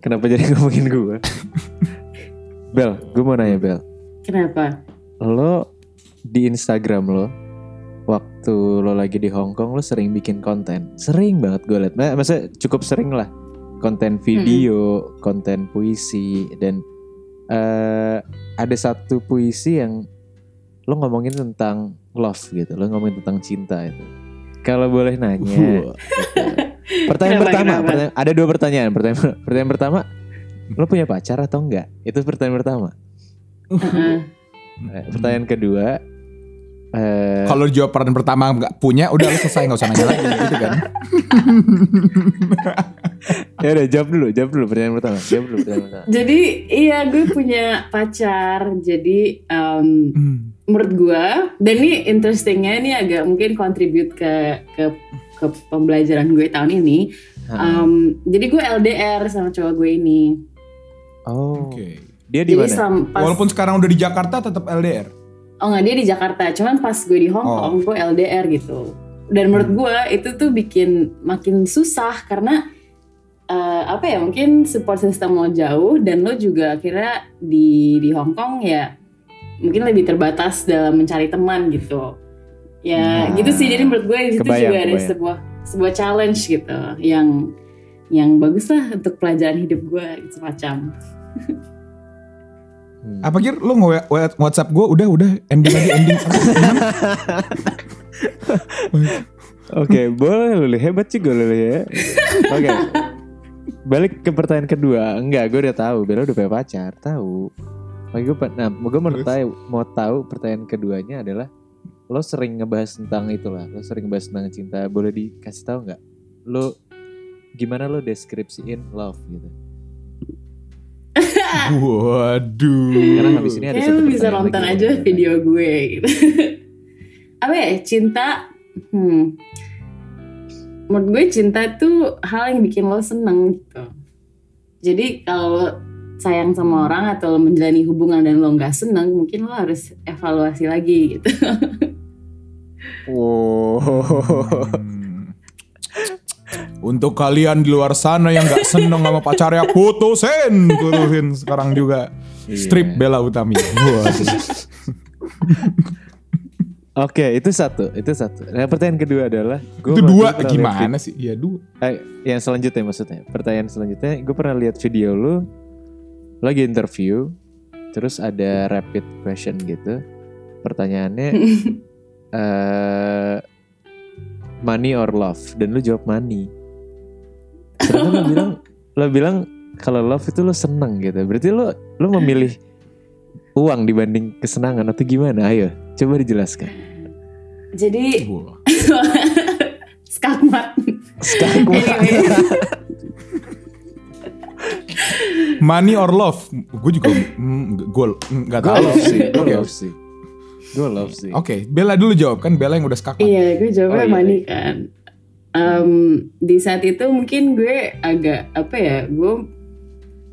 [SPEAKER 1] Kenapa jadi ngomongin gue Bel Gue mau nanya Bel
[SPEAKER 3] Kenapa?
[SPEAKER 1] Lo di Instagram lo Waktu lo lagi di Hong Kong Lo sering bikin konten? Sering banget gue liat. Maksudnya cukup sering lah. Konten video Konten puisi Dan eh ada satu puisi yang Lo ngomongin tentang love gitu. Lo ngomongin tentang cinta itu. Kalau boleh nanya gitu. Pertanyaan
[SPEAKER 3] Kenapa,
[SPEAKER 1] pertama
[SPEAKER 3] kenapa?
[SPEAKER 1] pertanyaan- Ada dua pertanyaan. Pertanyaan, pertanyaan pertama Lo punya pacar atau enggak? Itu pertanyaan pertama. Eh, Pertanyaan kedua eh
[SPEAKER 2] Kalau jawab pertanyaan pertama nggak punya, udah lo selesai nggak usah nanya lagi gitu kan. [LAUGHS]
[SPEAKER 1] ya udah jawab dulu, jawab dulu pertanyaan pertama. Jawab dulu pertanyaan pertama.
[SPEAKER 3] Jadi iya gue punya pacar. Jadi em,
[SPEAKER 2] Hmm.
[SPEAKER 3] menurut gue dan ini interestingnya ini agak mungkin contribute ke ke ke pembelajaran gue tahun ini. Em, jadi gue LDR sama cowok gue ini.
[SPEAKER 1] oh.
[SPEAKER 2] Oke.
[SPEAKER 1] dia di mana?
[SPEAKER 2] Walaupun sekarang udah di Jakarta tetap LDR.
[SPEAKER 3] Oh nggak dia di Jakarta. Cuman pas gue di Hong
[SPEAKER 2] Oh.
[SPEAKER 3] Kong gue LDR gitu. Dan menurut gue itu tuh bikin makin susah karena eh, apa ya mungkin support system lo jauh dan lo juga akhirnya di di Hong Kong ya mungkin lebih terbatas dalam mencari teman gitu ya
[SPEAKER 1] Nah,
[SPEAKER 3] gitu sih jadi menurut gue di situ
[SPEAKER 1] kebayang,
[SPEAKER 3] juga ada sebuah sebuah challenge gitu yang yang bagus lah untuk pelajaran hidup gue gitu, semacam [LAUGHS]
[SPEAKER 1] Hmm.
[SPEAKER 2] Apa kir lo nge WhatsApp gue udah udah ending lagi ending. [LAUGHS]
[SPEAKER 1] Oke, boleh Luli. Hebat juga Luli ya. Oke. Balik ke pertanyaan kedua. Enggak, gue udah tahu. Bella udah punya pacar. Tahu. Oke, gue, nah, gue mau tahu, mau tahu pertanyaan keduanya adalah lo sering ngebahas tentang itulah. Lo sering ngebahas tentang cinta. Boleh dikasih tahu nggak? Lo gimana lo deskripsiin love gitu?
[SPEAKER 2] Waduh.
[SPEAKER 1] Karena habis ini ada satu
[SPEAKER 3] lu bisa nonton
[SPEAKER 1] lagi.
[SPEAKER 3] aja video gue gitu. [LAUGHS] Apa ya cinta? Hmm. Menurut gue cinta tuh hal yang bikin lo seneng gitu. Jadi kalau sayang sama orang atau lo menjalani hubungan dan lo nggak seneng, mungkin lo harus evaluasi lagi gitu. [LAUGHS]
[SPEAKER 1] Wow.
[SPEAKER 2] Untuk kalian di luar sana yang nggak seneng sama pacarnya [LAUGHS] putusin, putusin sekarang juga. Strip
[SPEAKER 1] Iya.
[SPEAKER 2] Bella Utami. [LAUGHS]
[SPEAKER 1] Oke, itu satu, itu satu. Nah, pertanyaan kedua adalah, gua
[SPEAKER 2] Itu dua gimana sih? Iya dua.
[SPEAKER 1] Eh, yang selanjutnya maksudnya. Pertanyaan selanjutnya, gue pernah lihat video lu lagi interview, terus ada rapid question gitu. Pertanyaannya [LAUGHS] eh money or love dan lu jawab money. Terus lo bilang lo bilang kalau love itu lo seneng gitu. Berarti lo lo memilih uang dibanding kesenangan atau gimana? Ayo, coba dijelaskan.
[SPEAKER 3] Jadi [LAUGHS] skakmat. Anyway. [LAUGHS]
[SPEAKER 2] Money or love? Gue juga gue nggak
[SPEAKER 1] Gue
[SPEAKER 2] tahu
[SPEAKER 1] love sih, gue love sih. Gue love sih.
[SPEAKER 2] Oke, Bella dulu jawab kan Bella yang udah skakmat.
[SPEAKER 3] Iya, gue jawabnya
[SPEAKER 1] Oh, iya,
[SPEAKER 3] money
[SPEAKER 1] iya.
[SPEAKER 3] kan. Em, di saat itu mungkin gue agak apa ya, gue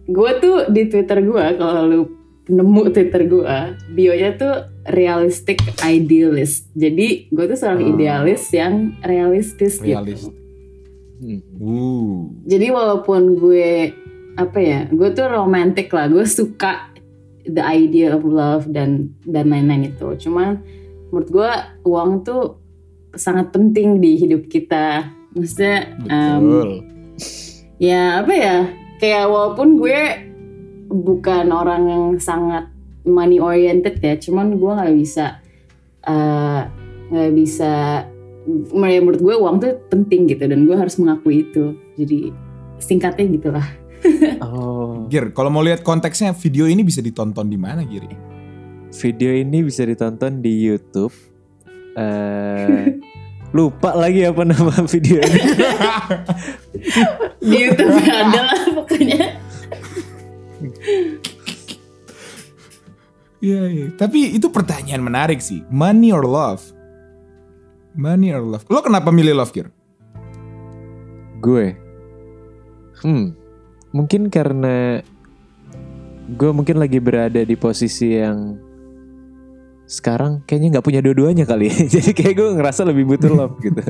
[SPEAKER 3] gue tuh di Twitter gue kalau lu nemu Twitter gue, bionya tuh realistic idealist. Jadi gue tuh seorang
[SPEAKER 1] Oh.
[SPEAKER 3] idealis yang realistis
[SPEAKER 2] Realis.
[SPEAKER 3] gitu.
[SPEAKER 1] Hmm.
[SPEAKER 3] Jadi walaupun gue apa ya, gue tuh romantic lah, gue suka the idea of love dan dan lain-lain itu. Cuman menurut gue uang tuh sangat penting di hidup kita. Maksudnya em,
[SPEAKER 2] Betul.
[SPEAKER 3] ya apa ya, kayak walaupun gue bukan orang yang sangat money oriented ya, cuman gue nggak bisa eh, nggak bisa menurut gue uang tuh penting gitu dan gue harus mengakui itu. Jadi singkatnya gitulah. [LAUGHS]
[SPEAKER 1] Oh,
[SPEAKER 2] Gir, kalau mau lihat konteksnya video ini bisa ditonton di mana Gir?
[SPEAKER 1] video ini bisa ditonton di YouTube. Eh, [LAUGHS] lupa lagi apa nama [LAUGHS] video ini.
[SPEAKER 3] Di YouTube ada lah pokoknya.
[SPEAKER 2] Iya, iya. Tapi itu pertanyaan menarik sih. Money or love? Money or love? Lo kenapa milih love, Gir?
[SPEAKER 1] gue, hmm, mungkin karena gue mungkin lagi berada di posisi yang sekarang kayaknya nggak punya dua-duanya kali. [LAUGHS] Jadi kayak gue ngerasa lebih butuh love [LAUGHS] gitu.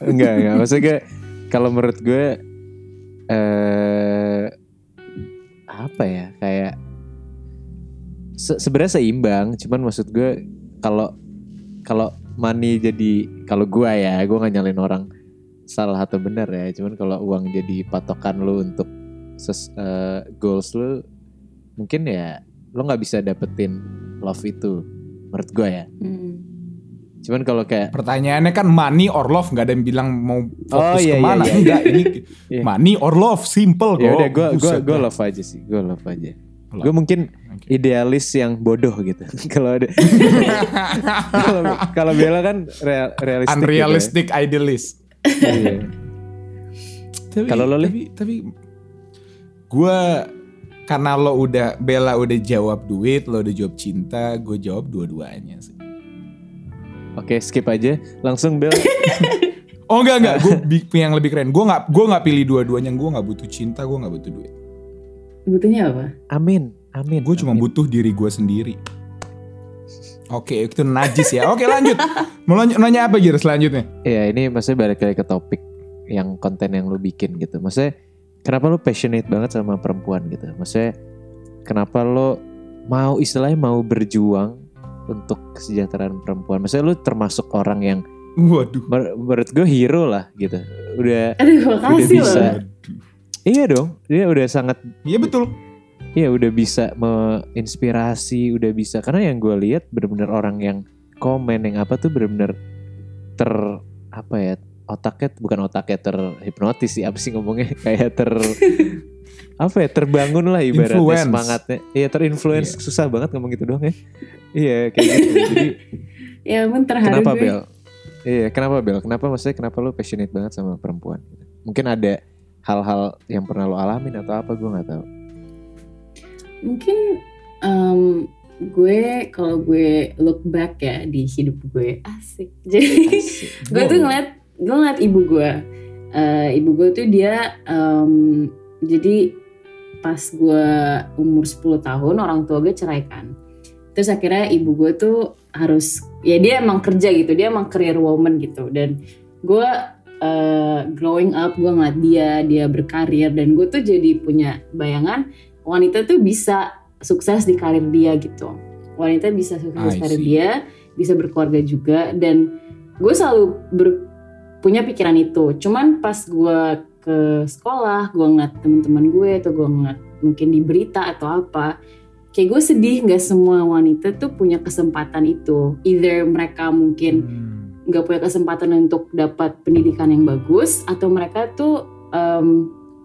[SPEAKER 1] enggak, enggak. Maksudnya kayak kalau menurut gue eh apa ya kayak se- sebenarnya seimbang, cuman maksud gue kalau kalau money jadi kalau gue ya gue nggak nyalin orang salah atau benar ya cuman kalau uang jadi patokan lu untuk ses, eh, goals lu mungkin ya lo nggak bisa dapetin love itu menurut gue ya
[SPEAKER 3] Hmm.
[SPEAKER 1] cuman kalau kayak
[SPEAKER 2] Pertanyaannya kan money or love, nggak ada yang bilang mau fokus
[SPEAKER 1] Oh, iya,
[SPEAKER 2] ke mana.
[SPEAKER 1] iya, iya.
[SPEAKER 2] Enggak, ini [LAUGHS]
[SPEAKER 1] Iya.
[SPEAKER 2] money or love, simple kok.
[SPEAKER 1] ya udah gue gue gue love aja sih gue love aja gue mungkin
[SPEAKER 2] Oke.
[SPEAKER 1] idealis yang bodoh gitu [LAUGHS] kalau ada [LAUGHS] kalau Bella kan real, realistik gitu ya.
[SPEAKER 2] Unrealistic idealist.
[SPEAKER 1] Iya.
[SPEAKER 2] Tapi,
[SPEAKER 1] Kalau lo,
[SPEAKER 2] tapi, tapi gue karena lo udah Bella udah jawab duit, lo udah jawab cinta, gue jawab dua-duanya sih.
[SPEAKER 1] Oke skip aja langsung Bel [LAUGHS]
[SPEAKER 2] Oh enggak enggak, gue yang lebih keren. Gue nggak gue nggak pilih dua-duanya. Gue nggak butuh cinta, gue nggak butuh duit.
[SPEAKER 3] Butuhnya apa?
[SPEAKER 1] Amin Amin
[SPEAKER 2] Gue cuma butuh diri gue sendiri. Oke, itu najis ya. Oke lanjut. Mau lanjut, nanya apa Gir selanjutnya?
[SPEAKER 1] Ya ini maksudnya balik lagi ke topik yang konten yang lu bikin gitu. Maksudnya kenapa lu passionate banget sama perempuan gitu? Maksudnya kenapa lu mau istilahnya mau berjuang untuk kesejahteraan perempuan? Maksudnya lu termasuk orang yang
[SPEAKER 2] Waduh.
[SPEAKER 1] mer- menurut gue hero lah gitu. Udah
[SPEAKER 3] Aduh, makasih
[SPEAKER 1] bisa.
[SPEAKER 3] loh.
[SPEAKER 2] Waduh.
[SPEAKER 1] iya dong. Dia udah sangat
[SPEAKER 2] Iya betul.
[SPEAKER 1] Iya udah bisa menginspirasi, udah bisa karena yang gue lihat bener-bener orang yang komen yang apa tuh bener-bener ter apa ya otaknya bukan otaknya terhipnotis sih apa sih ngomongnya? [LAUGHS] Kayak ter apa ya terbangun lah ibaratnya
[SPEAKER 2] Influence.
[SPEAKER 1] semangatnya. Iya terinfluence.
[SPEAKER 2] Iya.
[SPEAKER 1] susah banget ngomong gitu doang ya. Iya kayak gitu. [LAUGHS] Jadi
[SPEAKER 3] Ya ampun terharu
[SPEAKER 1] kenapa
[SPEAKER 3] gue.
[SPEAKER 1] Bel? Iya kenapa Bel? Kenapa maksudnya kenapa lu passionate banget sama perempuan? Mungkin ada hal-hal yang pernah lo alamin atau apa? Gue nggak tahu.
[SPEAKER 3] Mungkin em, gue kalau gue look back ya di hidup gue asik. [LAUGHS] Jadi
[SPEAKER 1] Asik.
[SPEAKER 3] gue tuh ngeliat gue ngeliat ibu gue Eh, ibu gue tuh dia em, jadi pas gue umur 10 tahun orang tua gue ceraikan terus akhirnya ibu gue tuh harus ya dia emang kerja gitu dia emang career woman gitu. Dan gue eh, growing up gue ngeliat dia dia berkarir dan gue tuh jadi punya bayangan wanita tuh bisa sukses di karir dia gitu. Wanita bisa sukses di karir dia bisa berkeluarga juga dan gue selalu ber- punya pikiran itu. Cuman pas gue ke sekolah gue ngeliat teman-teman gue atau gue ngeliat mungkin di berita atau apa kayak gue sedih nggak semua wanita tuh punya kesempatan itu. Either mereka mungkin
[SPEAKER 2] Hmm.
[SPEAKER 3] nggak punya kesempatan untuk dapat pendidikan yang bagus atau mereka tuh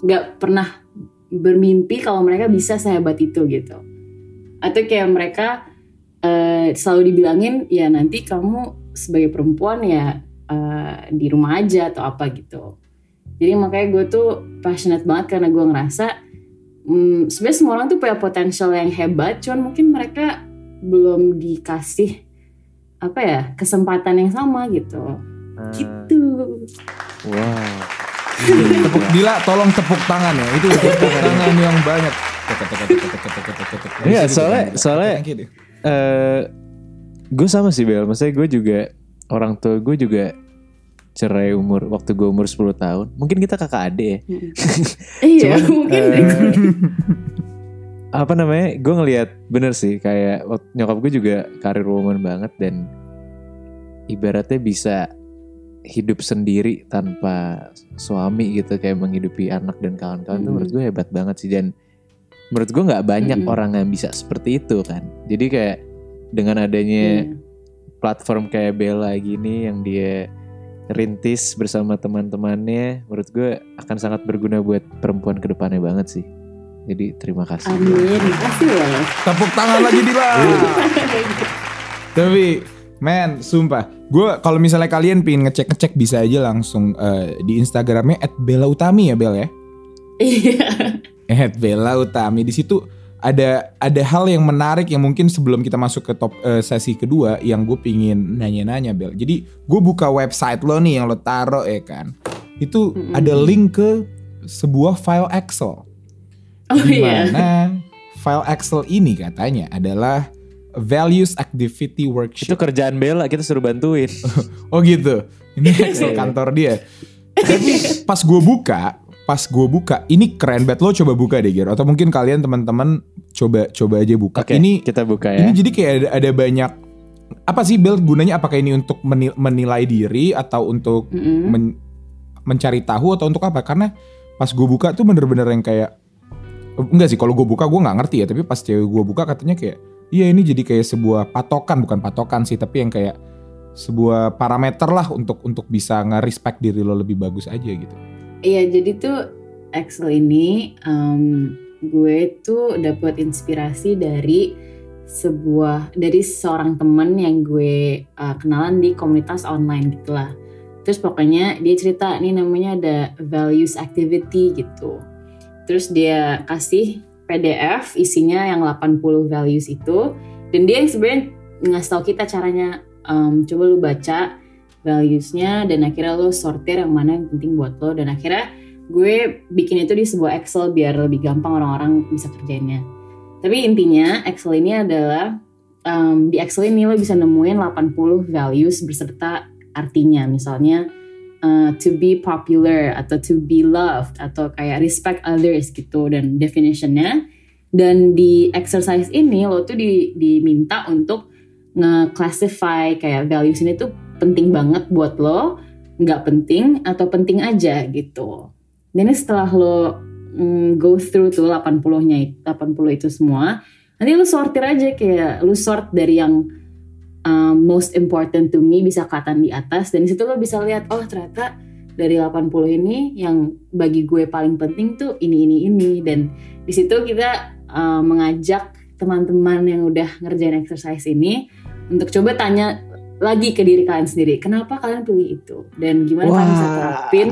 [SPEAKER 3] nggak pernah bermimpi kalau mereka bisa sehebat itu gitu. Atau kayak mereka eh, selalu dibilangin ya nanti kamu sebagai perempuan ya eh, di rumah aja atau apa gitu. Jadi makanya gue tuh passionate banget karena gue ngerasa hmm, sebenarnya semua orang tuh punya potensial yang hebat cuman mungkin mereka belum dikasih apa ya kesempatan yang sama gitu.
[SPEAKER 1] Ah,
[SPEAKER 3] gitu.
[SPEAKER 1] Wow.
[SPEAKER 2] tepuk Dila tolong tepuk tangan ya. Itu tepuk tangan yang banyak.
[SPEAKER 1] Iya, soalnya- soalnya- eh gue sama sih Bel, maksudnya gue juga orang tua gue juga cerai umur waktu gue umur 10 tahun. Mungkin kita kakak adik ya.
[SPEAKER 3] iya
[SPEAKER 1] Cuman,
[SPEAKER 3] mungkin deh.
[SPEAKER 1] apa namanya? Gue ngelihat bener sih kayak nyokap gue juga karir woman banget dan ibaratnya bisa hidup sendiri tanpa suami gitu kayak menghidupi anak dan kawan-kawan tuh
[SPEAKER 3] Mm.
[SPEAKER 1] menurut gue hebat banget sih dan menurut gue nggak banyak
[SPEAKER 3] Mm-mm.
[SPEAKER 1] orang yang bisa seperti itu kan. Jadi kayak dengan adanya
[SPEAKER 3] Iya.
[SPEAKER 1] Platform kayak Bella gini yang dia rintis bersama teman-temannya menurut gue akan sangat berguna buat perempuan ke depannya banget sih. Jadi terima kasih.
[SPEAKER 3] Amin. Makasih loh
[SPEAKER 2] tepuk tangan lagi Dila. [LAUGHS] Tapi man sumpah. Gue kalau misalnya kalian pengen ngecek ngecek bisa aja langsung eh, di Instagramnya @bella_utami ya Bel ya?
[SPEAKER 3] Iya.
[SPEAKER 2] @bella utami. Di situ ada ada hal yang menarik yang mungkin sebelum kita masuk ke top eh, sesi kedua yang gue pingin nanya-nanya Bel. Jadi gue buka website lo nih yang lo taro ya kan. Itu
[SPEAKER 3] Mm-mm.
[SPEAKER 2] ada link ke sebuah file Excel.
[SPEAKER 3] oh iya
[SPEAKER 2] Di mana file Excel ini katanya adalah values activity
[SPEAKER 1] itu
[SPEAKER 2] worksheet.
[SPEAKER 1] kerjaan Bella kita suruh bantuin [LAUGHS]
[SPEAKER 2] Oh gitu. Ini [LAUGHS] Excel
[SPEAKER 1] Iya.
[SPEAKER 2] kantor dia. Tapi pas gue buka, pas gue buka, ini keren banget lo coba buka deh Gero. Atau mungkin kalian teman-teman coba coba aja buka.
[SPEAKER 1] oke
[SPEAKER 2] Ini
[SPEAKER 1] kita buka ya
[SPEAKER 2] ini jadi kayak ada, ada banyak apa sih Bel gunanya? Apakah ini untuk meni- menilai diri atau untuk
[SPEAKER 3] Mm-mm.
[SPEAKER 2] men- mencari tahu atau untuk apa? Karena pas gue buka tuh bener-bener yang kayak enggak sih kalau gue buka gue nggak ngerti ya tapi pas cewek gue buka katanya kayak iya ini jadi kayak sebuah patokan bukan patokan sih tapi yang kayak sebuah parameter lah untuk untuk bisa nge-respect diri lo lebih bagus aja gitu.
[SPEAKER 3] Iya, jadi tuh Excel ini em, gue tuh dapat inspirasi dari sebuah dari seorang temen yang gue uh, kenalan di komunitas online gitulah. Terus pokoknya dia cerita ini namanya ada values activity gitu. Terus dia kasih PDF isinya yang 80 values itu dan dia sebenarnya ngasih tahu kita caranya em, coba lu baca valuesnya dan akhirnya lo sortir yang mana yang penting buat lo. Dan akhirnya gue bikin itu di sebuah Excel biar lebih gampang orang-orang bisa kerjainnya. Tapi intinya Excel ini adalah um, di Excel ini lo bisa nemuin 80 values berserta artinya. Misalnya uh, to be popular atau to be loved atau kayak respect others gitu dan definitionnya. Dan di exercise ini lo tuh di, diminta untuk nge-classify kayak values ini tuh penting banget buat lo, nggak penting atau penting aja gitu. Dan setelah lo mm, go through tuh 80-nya it- 80 itu semua, nanti lo sortir aja kayak lo sort dari yang um, most important to me bisa kelihatan di atas dan situ lo bisa lihat oh ternyata dari 80 ini yang bagi gue paling penting tuh ini ini ini dan di situ kita uh, mengajak teman-teman yang udah ngerjain exercise ini untuk coba tanya lagi ke diri kalian sendiri. Kenapa kalian pilih itu? Dan gimana kalian bisa terapin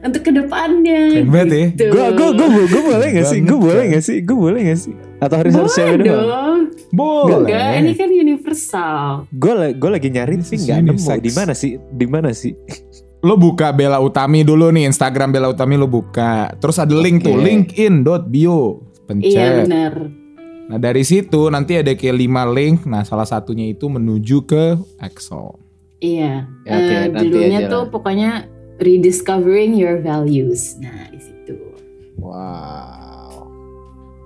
[SPEAKER 3] untuk ke depannya?
[SPEAKER 2] Keren banget ya.
[SPEAKER 3] gitu.
[SPEAKER 1] gue gue gue gue boleh gak sih? Gue boleh gak sih? Gue boleh gak sih? Atau harus harus cewek doang?
[SPEAKER 3] dong.
[SPEAKER 2] Boleh.
[SPEAKER 3] enggak ini kan universal.
[SPEAKER 1] Gue gue lagi nyari sih nggak nemu. Di mana sih? Di mana sih? [LAUGHS]
[SPEAKER 2] Lo buka Bella Utami dulu nih Instagram Bella Utami lo buka. Terus ada link tuh
[SPEAKER 1] Oke.
[SPEAKER 2] linkedin.bio. Pencet.
[SPEAKER 3] iya benar
[SPEAKER 2] Nah dari situ nanti ada kayak 5 link. Nah salah satunya itu menuju ke Excel.
[SPEAKER 3] iya
[SPEAKER 1] Ya, oke,
[SPEAKER 3] Eh,
[SPEAKER 1] nanti
[SPEAKER 3] judulnya
[SPEAKER 1] aja
[SPEAKER 3] tuh
[SPEAKER 1] lah.
[SPEAKER 3] pokoknya rediscovering your values nah di situ
[SPEAKER 1] wow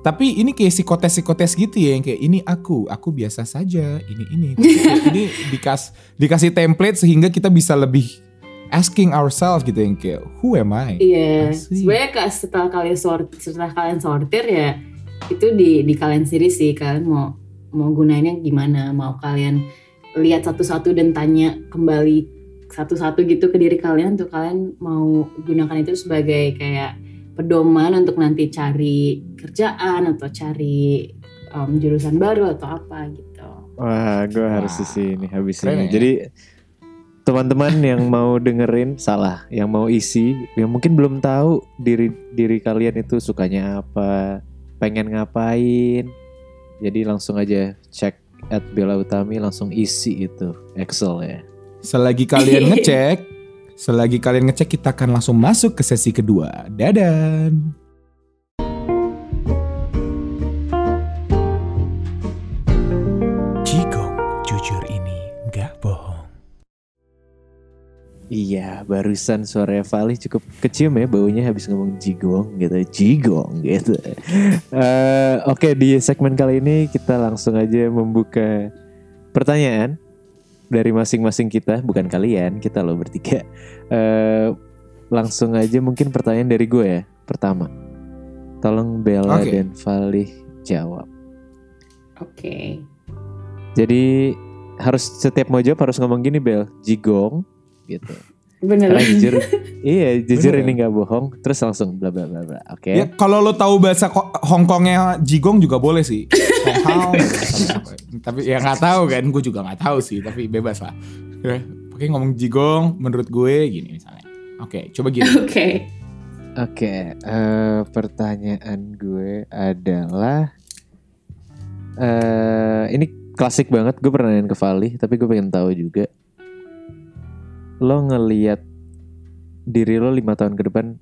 [SPEAKER 2] Tapi ini kayak psikotes-psikotes gitu ya yang kayak ini aku, aku biasa saja, ini ini. [LAUGHS] ini dikas dikasih template sehingga kita bisa lebih asking ourselves gitu yang kayak who am I?
[SPEAKER 3] Iya,
[SPEAKER 2] Asik.
[SPEAKER 3] sebenarnya setelah kalian sort, setelah kalian sortir ya itu di di kalian sendiri sih kalian mau mau gunainnya gimana, mau kalian lihat satu-satu dan tanya kembali satu-satu gitu ke diri kalian untuk kalian mau gunakan itu sebagai kayak pedoman untuk nanti cari kerjaan atau cari um, jurusan baru atau apa gitu.
[SPEAKER 1] Wah, gue harus
[SPEAKER 2] Wah,
[SPEAKER 1] di sini habis
[SPEAKER 2] keren
[SPEAKER 1] ini.
[SPEAKER 2] ya.
[SPEAKER 1] Jadi teman-teman yang mau dengerin salah, yang mau isi, yang mungkin belum tahu diri diri kalian itu sukanya apa, pengen ngapain. Jadi langsung aja cek at Bella Utami langsung isi itu Excel ya.
[SPEAKER 2] Selagi kalian [LAUGHS] ngecek, selagi kalian ngecek kita akan langsung masuk ke sesi kedua. Dadah.
[SPEAKER 1] Iya, barusan suara Vali cukup kecium ya baunya habis ngomong jigong gitu, jigong gitu. Eh, Oke di segmen kali ini kita langsung aja membuka pertanyaan dari masing-masing kita, bukan kalian, kita loh bertiga. Eh, langsung aja mungkin pertanyaan dari gue ya, pertama. Tolong Bella
[SPEAKER 2] Oke.
[SPEAKER 1] dan Vali jawab.
[SPEAKER 3] Oke.
[SPEAKER 1] Jadi harus setiap mau jawab harus ngomong gini Bel, jigong gitu.
[SPEAKER 3] Bener.
[SPEAKER 1] Karena jujur, [LAUGHS] iya jujur
[SPEAKER 2] Bener.
[SPEAKER 1] ini nggak bohong. Terus langsung bla bla bla bla. Oke.
[SPEAKER 2] Ya kalau lo tahu bahasa Ko- Hongkongnya Jigong juga boleh sih. Hong [LAUGHS] tapi ya nggak tahu kan, gue juga nggak tahu sih. Tapi bebas lah. Ya, Oke ngomong Jigong, menurut gue gini misalnya. Oke, coba gini. [LAUGHS]
[SPEAKER 3] Oke.
[SPEAKER 1] Oke. eh, pertanyaan gue adalah, eh ini klasik banget. Gue pernah nanyain ke Vali, tapi gue pengen tahu juga. Lo ngeliat diri lo lima tahun ke depan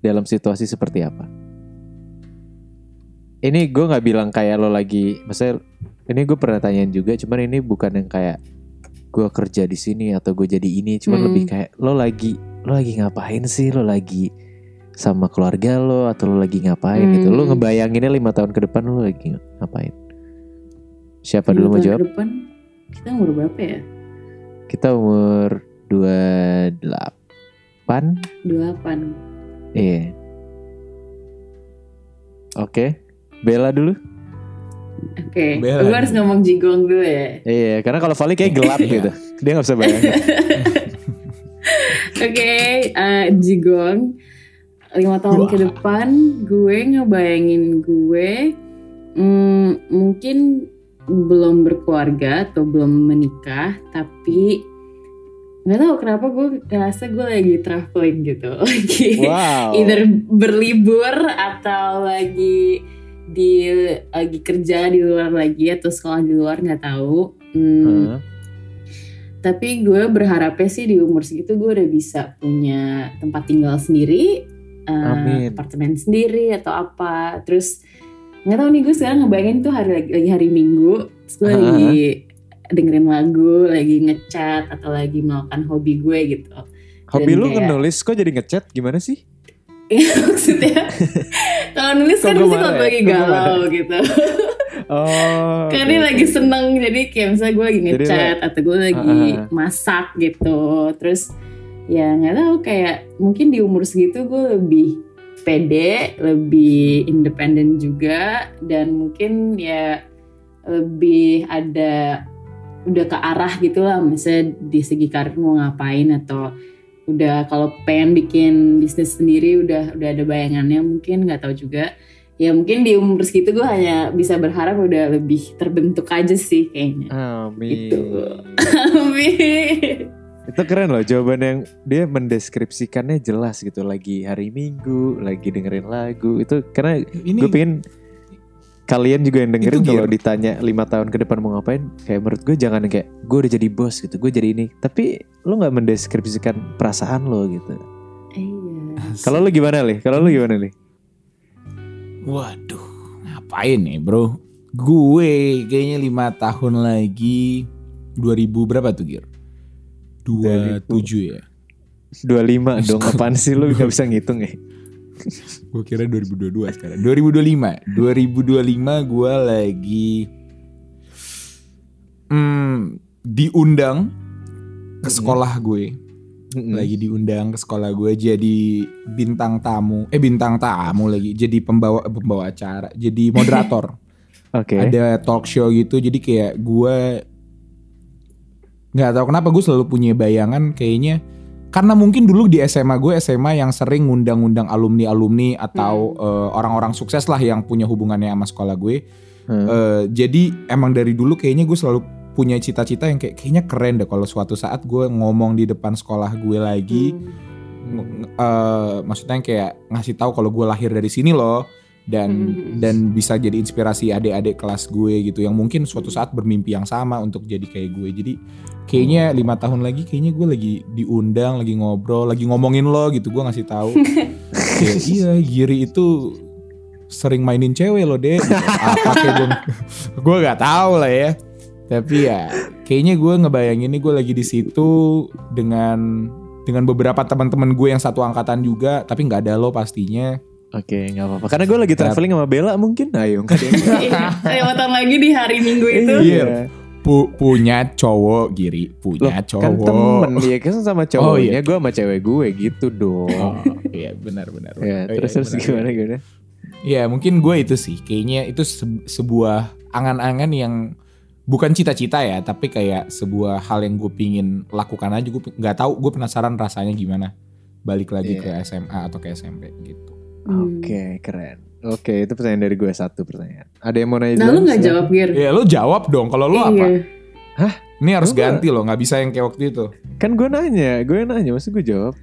[SPEAKER 1] dalam situasi seperti apa? Ini gue nggak bilang kayak lo lagi, maksudnya ini gue pernah tanyain juga, cuman ini bukan yang kayak gue kerja di sini atau gue jadi ini, cuman
[SPEAKER 3] Hmm.
[SPEAKER 1] lebih kayak lo lagi lo lagi ngapain sih? Lo lagi sama keluarga lo atau lo lagi ngapain gitu? Lo
[SPEAKER 3] Hmm.
[SPEAKER 1] ngebayanginnya lima tahun ke depan lo lagi ngapain? Siapa dulu mau jawab?
[SPEAKER 3] ke Depan, kita umur berapa ya?
[SPEAKER 1] Kita umur 28
[SPEAKER 3] 28.
[SPEAKER 1] Iya. Oke. Bella dulu.
[SPEAKER 3] Oke.
[SPEAKER 2] Bella
[SPEAKER 3] Gue harus ngomong jigong dulu ya.
[SPEAKER 1] Iya, karena kalau Vali kayak gelap
[SPEAKER 2] Iya.
[SPEAKER 1] gitu. Dia nggak bisa bayangin. [LAUGHS]
[SPEAKER 3] Oke, eh, jigong. Lima tahun
[SPEAKER 2] Wah.
[SPEAKER 3] ke depan, gue ngebayangin gue mm, mungkin belum berkeluarga atau belum menikah, tapi nggak tahu kenapa gue ngerasa gue lagi traveling gitu, [LAUGHS] lagi
[SPEAKER 1] wow.
[SPEAKER 3] either berlibur atau lagi di lagi kerja di luar lagi atau sekolah di luar nggak tahu. Hmm, tapi gue berharapnya sih di umur segitu gue udah bisa punya tempat tinggal sendiri,
[SPEAKER 1] Amin.
[SPEAKER 3] apartemen sendiri atau apa. Terus nggak tahu nih gue sekarang ngebayangin tuh hari lagi, hari Minggu, terus gue
[SPEAKER 1] Ah.
[SPEAKER 3] lagi dengerin lagu, lagi ngechat atau lagi melakukan hobi gue gitu.
[SPEAKER 1] Hobi
[SPEAKER 3] Dan
[SPEAKER 1] lu
[SPEAKER 3] kayak-
[SPEAKER 1] nulis kok jadi ngechat gimana sih?
[SPEAKER 3] Iya [LAUGHS] maksudnya kalau nulis kan mesti
[SPEAKER 1] marah
[SPEAKER 3] kalau
[SPEAKER 1] ya?
[SPEAKER 3] lagi galau gitu.
[SPEAKER 1] Oh.
[SPEAKER 3] Karena
[SPEAKER 1] oke.
[SPEAKER 3] lagi seneng jadi kayak misalnya gue lagi
[SPEAKER 1] Jadi
[SPEAKER 3] ngechat atau gue lagi
[SPEAKER 1] ah, ah.
[SPEAKER 3] masak gitu. Terus ya nggak tahu kayak mungkin di umur segitu gue lebih pede, lebih independen juga dan mungkin ya lebih ada udah ke arah gitu lah misalnya di segi karir mau ngapain atau udah kalau pengen bikin bisnis sendiri udah udah ada bayangannya mungkin nggak tahu juga ya mungkin di umur segitu gue hanya bisa berharap udah lebih terbentuk aja sih kayaknya
[SPEAKER 1] Amin.
[SPEAKER 3] Gitu. [LAUGHS] Amin.
[SPEAKER 1] Itu keren loh jawaban yang dia mendeskripsikannya jelas gitu lagi hari Minggu, lagi dengerin lagu. Itu karena
[SPEAKER 2] Ini
[SPEAKER 1] gue pengen kalian juga yang dengerin kalau ditanya lima tahun ke depan mau ngapain, kayak menurut gue jangan kayak gue udah jadi bos gitu, gue jadi ini. Tapi lo nggak mendeskripsikan perasaan lo gitu.
[SPEAKER 3] Iya.
[SPEAKER 1] Kalau lo gimana nih? Kalau lo gimana nih?
[SPEAKER 2] Waduh, ngapain nih bro? Gue kayaknya lima tahun lagi 2000 berapa tuh Gir? 27 ya?
[SPEAKER 1] 25 dong [LAUGHS] apaan sih lo gak bisa ngitung ya?
[SPEAKER 2] Gue kira 2022 sekarang. 2025. 2025 gue lagi hmm, diundang ke sekolah gue. Lagi diundang ke sekolah gue jadi bintang tamu. Eh bintang tamu lagi. Jadi pembawa pembawa acara. Jadi [LAUGHS] moderator.
[SPEAKER 1] Oke.
[SPEAKER 2] Ada talk show gitu. Jadi kayak gue nggak tahu kenapa gue selalu punya bayangan kayaknya karena mungkin dulu di SMA gue SMA yang sering ngundang-ngundang alumni-alumni atau eh, orang-orang sukses lah yang punya hubungannya sama sekolah gue.
[SPEAKER 1] Hmm.
[SPEAKER 2] Eh, jadi emang dari dulu kayaknya gue selalu punya cita-cita yang kayak kayaknya keren deh kalau suatu saat gue ngomong di depan sekolah gue lagi
[SPEAKER 3] Hmm.
[SPEAKER 2] eh, maksudnya kayak ngasih tahu kalau gue lahir dari sini loh dan
[SPEAKER 3] Hmm.
[SPEAKER 2] dan bisa jadi inspirasi adik-adik kelas gue gitu yang mungkin suatu saat bermimpi yang sama untuk jadi kayak gue. Jadi kayaknya lima tahun lagi kayaknya gue lagi diundang lagi ngobrol lagi ngomongin lo gitu gue ngasih tahu. [LAUGHS] Kayak, iya Giri itu sering mainin cewek lo deh Gitu. [LAUGHS] apa kayak gue [LAUGHS] gue nggak tahu lah ya. Tapi ya kayaknya gue ngebayangin nih gue lagi di situ dengan dengan beberapa teman-teman gue yang satu angkatan juga tapi nggak ada lo pastinya
[SPEAKER 1] Oke, nggak apa-apa. Karena gue lagi traveling sama Bella mungkin. Ayo, nggak ada yang [LAUGHS]
[SPEAKER 3] Iya, lima tahun lagi di hari Minggu itu.
[SPEAKER 2] Iya. Pu- punya cowok Giri punya
[SPEAKER 1] Loh,
[SPEAKER 2] cowok
[SPEAKER 1] kan temen dia kan sama cowoknya,
[SPEAKER 2] Oh, iya.
[SPEAKER 1] gue sama cewek gue gitu dong.
[SPEAKER 2] Oh, iya benar benar.
[SPEAKER 1] ya,
[SPEAKER 2] Oh,
[SPEAKER 1] terus
[SPEAKER 2] iya,
[SPEAKER 1] terus
[SPEAKER 2] benar,
[SPEAKER 1] gimana gimana?
[SPEAKER 2] Ya mungkin gue itu sih kayaknya itu se- sebuah angan-angan yang bukan cita-cita ya tapi kayak sebuah hal yang gue pingin lakukan aja gue nggak tahu gue penasaran rasanya gimana balik lagi ke
[SPEAKER 1] Iya.
[SPEAKER 2] SMA atau ke SMP gitu.
[SPEAKER 3] Hmm.
[SPEAKER 1] Oke, keren. Oke, itu pertanyaan dari gue satu pertanyaan. Ada yang mau nanya?
[SPEAKER 3] Nah lu nggak jawab Gir.
[SPEAKER 2] Ya lo jawab dong kalau lo apa?
[SPEAKER 3] Iya.
[SPEAKER 2] Ini harus
[SPEAKER 1] Gua-
[SPEAKER 2] ganti lo nggak bisa yang kayak waktu itu.
[SPEAKER 1] Kan gue nanya, gue nanya, maksud gue jawab.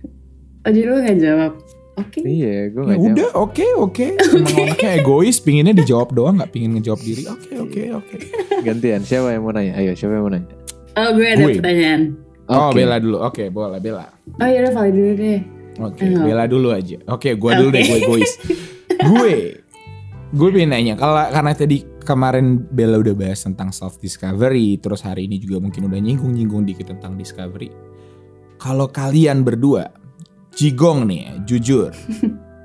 [SPEAKER 3] Oh jadi lu nggak jawab. Oke.
[SPEAKER 1] Iya, gue
[SPEAKER 2] Ya
[SPEAKER 1] nggak jawab.
[SPEAKER 2] udah oke oke. Emang anaknya egois pinginnya dijawab doang nggak pingin ngejawab diri. Oke oke oke.
[SPEAKER 1] Gantian, siapa yang mau nanya? Ayo, siapa yang mau nanya?
[SPEAKER 3] Oh gue ada
[SPEAKER 2] Gue.
[SPEAKER 3] pertanyaan.
[SPEAKER 2] Oh
[SPEAKER 1] Oke.
[SPEAKER 2] Bella dulu. Oke boleh Bella.
[SPEAKER 3] Oh ya udah valid dulu deh.
[SPEAKER 2] Oke,
[SPEAKER 3] Oh.
[SPEAKER 2] Bella dulu aja. Oke, gua dulu
[SPEAKER 3] Oke.
[SPEAKER 2] deh, [LAUGHS] gue egois. gue, gue pengen nanya, kalau karena tadi kemarin Bella udah bahas tentang self discovery, terus hari ini juga mungkin udah nyinggung-nyinggung dikit tentang discovery. Kalau kalian berdua, jigong nih, ya, jujur,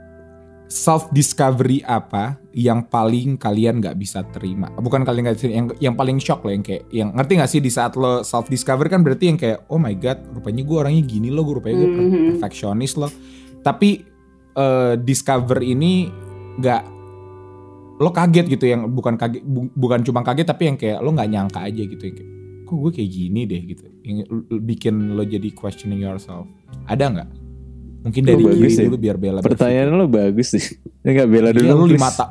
[SPEAKER 2] [LAUGHS] self discovery apa yang paling kalian nggak bisa terima? Bukan kalian nggak terima, yang yang paling shock loh, yang kayak, yang ngerti gak sih di saat lo self discovery kan berarti yang kayak, oh my god, rupanya gue orangnya gini loh, gue rupanya gue
[SPEAKER 3] Mhm.
[SPEAKER 2] perfeksionis loh. Tapi eh, discover ini nggak lo kaget gitu yang bukan kaget bu- bukan cuma kaget tapi yang kayak lo nggak nyangka aja gitu yang kayak kok gue kayak gini deh gitu yang bikin lo jadi questioning yourself ada nggak mungkin
[SPEAKER 1] Oh,
[SPEAKER 2] dari
[SPEAKER 1] bagus
[SPEAKER 2] diri
[SPEAKER 1] ya.
[SPEAKER 2] dulu biar bela
[SPEAKER 1] Pertanyaan lo bagus sih. [LAUGHS] Enggak bela dulu.
[SPEAKER 2] dulu lu di
[SPEAKER 1] please.
[SPEAKER 2] mata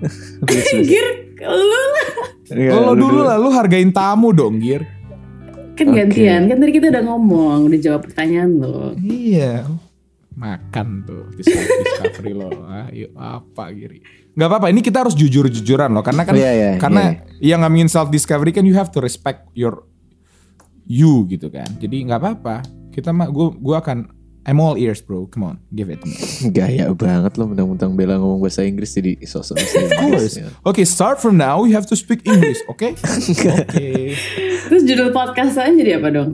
[SPEAKER 2] [LAUGHS]
[SPEAKER 1] Please, please.
[SPEAKER 3] Gir lu lah.
[SPEAKER 2] Lo
[SPEAKER 1] lu
[SPEAKER 2] dulu lah lu hargain tamu dong Gir
[SPEAKER 3] Kan gantian. Kan tadi kita udah ngomong, udah jawab pertanyaan lo.
[SPEAKER 2] iya makan tuh dis- discovery lo ayo apa Giri nggak apa-apa ini kita harus jujur-jujuran loh karena kan
[SPEAKER 1] Iya, iya,
[SPEAKER 2] karena yang ngomongin self discovery kan you have to respect your you gitu kan jadi nggak apa-apa kita mah gue gua akan I'm all ears bro. Come on give it to me. [LAUGHS]
[SPEAKER 1] Gaya banget lo mentang-mentang Bella ngomong bahasa Inggris jadi sosok bahasa
[SPEAKER 2] of course.
[SPEAKER 1] Inggris. ya.
[SPEAKER 2] okay start from now you have to speak English oke [LAUGHS] oke
[SPEAKER 3] Terus judul podcast saya jadi apa dong?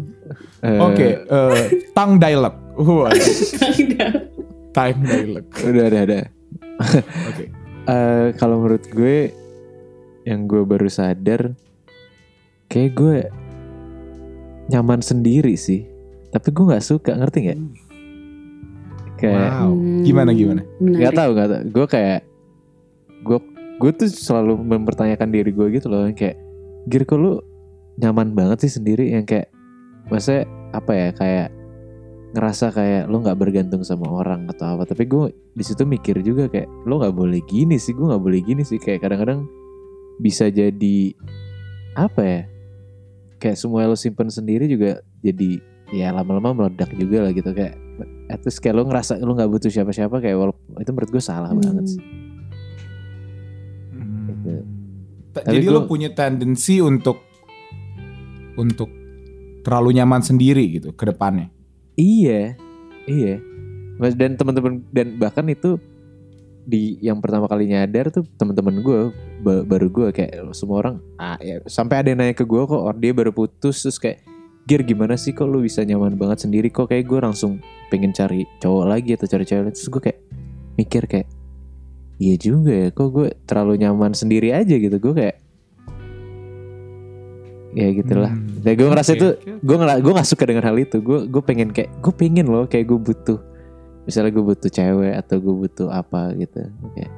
[SPEAKER 1] Eh,
[SPEAKER 2] oke eh, tongue dialogue Wah, [LAUGHS] time dialogue
[SPEAKER 1] Udah, udah, udah.
[SPEAKER 2] oke
[SPEAKER 1] Eh, kalau menurut gue yang gue baru sadar kayak gue nyaman sendiri sih. Tapi gue nggak suka ngerti nggak kayak
[SPEAKER 2] wow. Gimana gimana?
[SPEAKER 3] Menarik.
[SPEAKER 1] nggak tahu nggak tahu. Gue kayak gue gue tuh selalu mempertanyakan diri gue gitu loh. Yang kayak gir kok lu nyaman banget sih sendiri? Yang kayak maksudnya apa ya kayak ngerasa kayak lu nggak bergantung sama orang atau apa. Tapi gue di situ mikir juga kayak lu nggak boleh gini sih gue nggak boleh gini sih. Kayak kadang-kadang bisa jadi apa ya kayak semua lo simpen sendiri juga jadi ya lama-lama meledak juga lah gitu. Kayak at least kayak lo ngerasa lo nggak butuh siapa-siapa kayak walaupun itu menurut gue salah
[SPEAKER 3] Hmm.
[SPEAKER 1] banget sih
[SPEAKER 2] Hmm.
[SPEAKER 1] Gitu. Tapi
[SPEAKER 2] Jadi
[SPEAKER 1] gua-
[SPEAKER 2] lo punya tendensi untuk untuk terlalu nyaman sendiri gitu ke depannya.
[SPEAKER 1] Iya, iya. Mas dan teman-teman dan bahkan itu di yang pertama kali nyadar tuh teman-teman gue ba- baru gue kayak semua orang ah, ya, sampai ada yang nanya ke gue kok or dia baru putus terus kayak Gir gimana sih kok lu bisa nyaman banget sendiri kok kayak gue langsung pengen cari cowok lagi atau cari cewek terus gue kayak mikir kayak iya juga ya kok gue terlalu nyaman sendiri aja gitu gue kayak ya gitulah
[SPEAKER 2] Hmm.
[SPEAKER 1] dan gue ngerasa
[SPEAKER 2] Oke,
[SPEAKER 1] itu gue nggak gue nggak suka dengan hal itu gue gue pengen kayak gue pengen loh kayak gue butuh misalnya gue butuh cewek atau gue butuh apa gitu kayak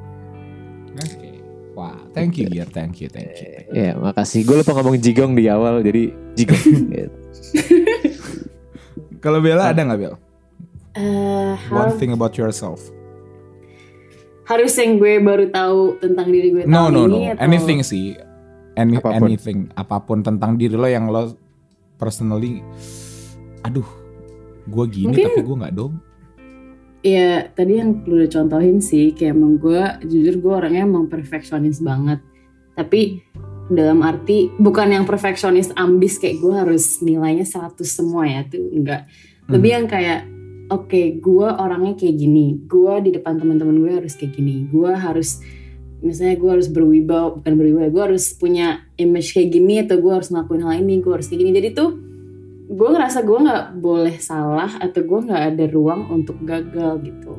[SPEAKER 2] Oke. Wah, thank you thank you, thank you. thank you.
[SPEAKER 1] ya makasih gue lupa ngomong jigong di awal jadi jigong gitu. [LAUGHS] [LAUGHS]
[SPEAKER 2] Kalau Bella ada nggak Bel?
[SPEAKER 3] Eh,
[SPEAKER 2] One thing about yourself.
[SPEAKER 3] harus yang gue baru tahu tentang diri gue
[SPEAKER 2] No
[SPEAKER 3] tahun
[SPEAKER 2] no
[SPEAKER 3] ini
[SPEAKER 2] no,
[SPEAKER 3] atau
[SPEAKER 2] anything sih, any,
[SPEAKER 1] Apa pun.
[SPEAKER 2] anything apa pun tentang diri lo yang lo personally aduh gue gini
[SPEAKER 3] Mungkin-
[SPEAKER 2] tapi gue nggak dong
[SPEAKER 3] Ya tadi yang lu udah contohin sih kayak emang gue jujur gue orangnya emang perfeksionis banget. Tapi dalam arti bukan yang perfeksionis ambis kayak gue harus nilainya 100 semua ya tuh enggak. Lebih yang kayak oke gue orangnya kayak gini. Gue di depan teman-teman gue harus kayak gini. Gue harus misalnya gue harus berwibawa bukan berwibawa gue harus punya image kayak gini atau gue harus ngelakuin hal ini gue harus kayak gini jadi tuh gue ngerasa gue nggak boleh salah atau gue nggak ada ruang untuk gagal gitu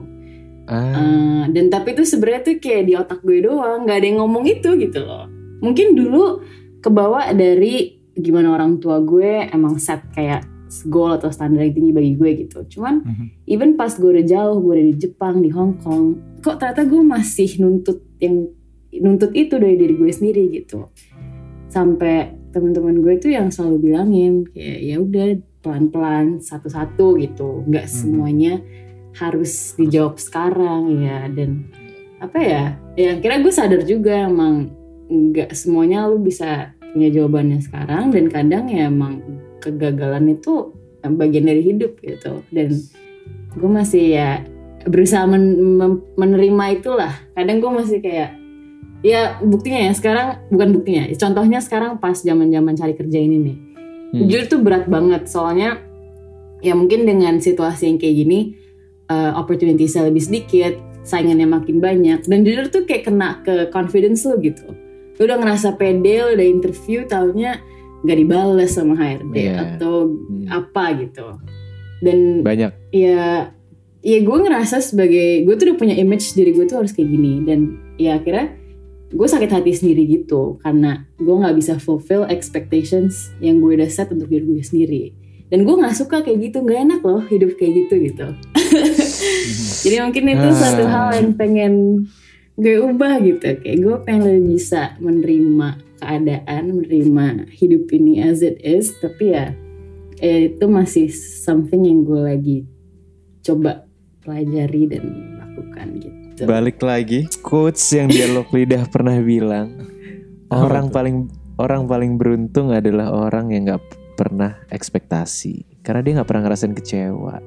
[SPEAKER 1] Ah,
[SPEAKER 3] Eh, dan tapi itu sebenarnya tuh kayak di otak gue doang nggak ada yang ngomong itu gitu loh mungkin dulu kebawa dari gimana orang tua gue emang set kayak goal atau standar yang tinggi bagi gue gitu. Cuman
[SPEAKER 2] Mhm.
[SPEAKER 3] even pas gue udah jauh gue udah di Jepang di Hong Kong kok ternyata gue masih nuntut yang nuntut itu dari diri gue sendiri gitu. Sampai teman-teman gue tuh yang selalu bilangin kayak ya udah pelan-pelan satu-satu gitu. Nggak
[SPEAKER 2] Mhm.
[SPEAKER 3] semuanya harus dijawab sekarang ya. Dan apa ya? Ya kira gue sadar juga emang nggak semuanya lu bisa punya jawabannya sekarang dan kadang ya emang kegagalan itu bagian dari hidup gitu. Dan gue masih ya berusaha men- menerima itulah. Kadang gue masih kayak ya buktinya ya sekarang bukan buktinya contohnya sekarang pas zaman zaman cari kerja ini nih.
[SPEAKER 1] Hmm.
[SPEAKER 3] jujur tuh berat banget soalnya ya mungkin dengan situasi yang kayak gini uh, opportunity-nya lebih sedikit saingannya makin banyak dan jujur tuh kayak kena ke confidence lo gitu lu udah ngerasa pede lu udah interview taunya nggak dibales sama HRD
[SPEAKER 1] Iya.
[SPEAKER 3] atau
[SPEAKER 1] Hmm.
[SPEAKER 3] apa gitu dan
[SPEAKER 1] banyak.
[SPEAKER 3] ya ya gue ngerasa sebagai gue tuh udah punya image diri gue tuh harus kayak gini dan ya akhirnya gue sakit hati sendiri gitu karena gue nggak bisa fulfill expectations yang gue udah set untuk diri gue sendiri dan gue nggak suka kayak gitu nggak enak loh hidup kayak gitu gitu [LAUGHS] jadi mungkin itu
[SPEAKER 1] Ah.
[SPEAKER 3] satu hal yang pengen gue ubah gitu. Kayak gue pengen lebih bisa menerima keadaan menerima hidup ini as it is. Tapi ya eh, itu masih something yang gue lagi coba pelajari dan lakukan gitu.
[SPEAKER 1] Balik lagi quotes yang dialog lidah pernah bilang.
[SPEAKER 2] Apa
[SPEAKER 1] orang paling orang paling beruntung adalah orang yang nggak pernah ekspektasi. Karena dia nggak pernah ngerasain kecewa.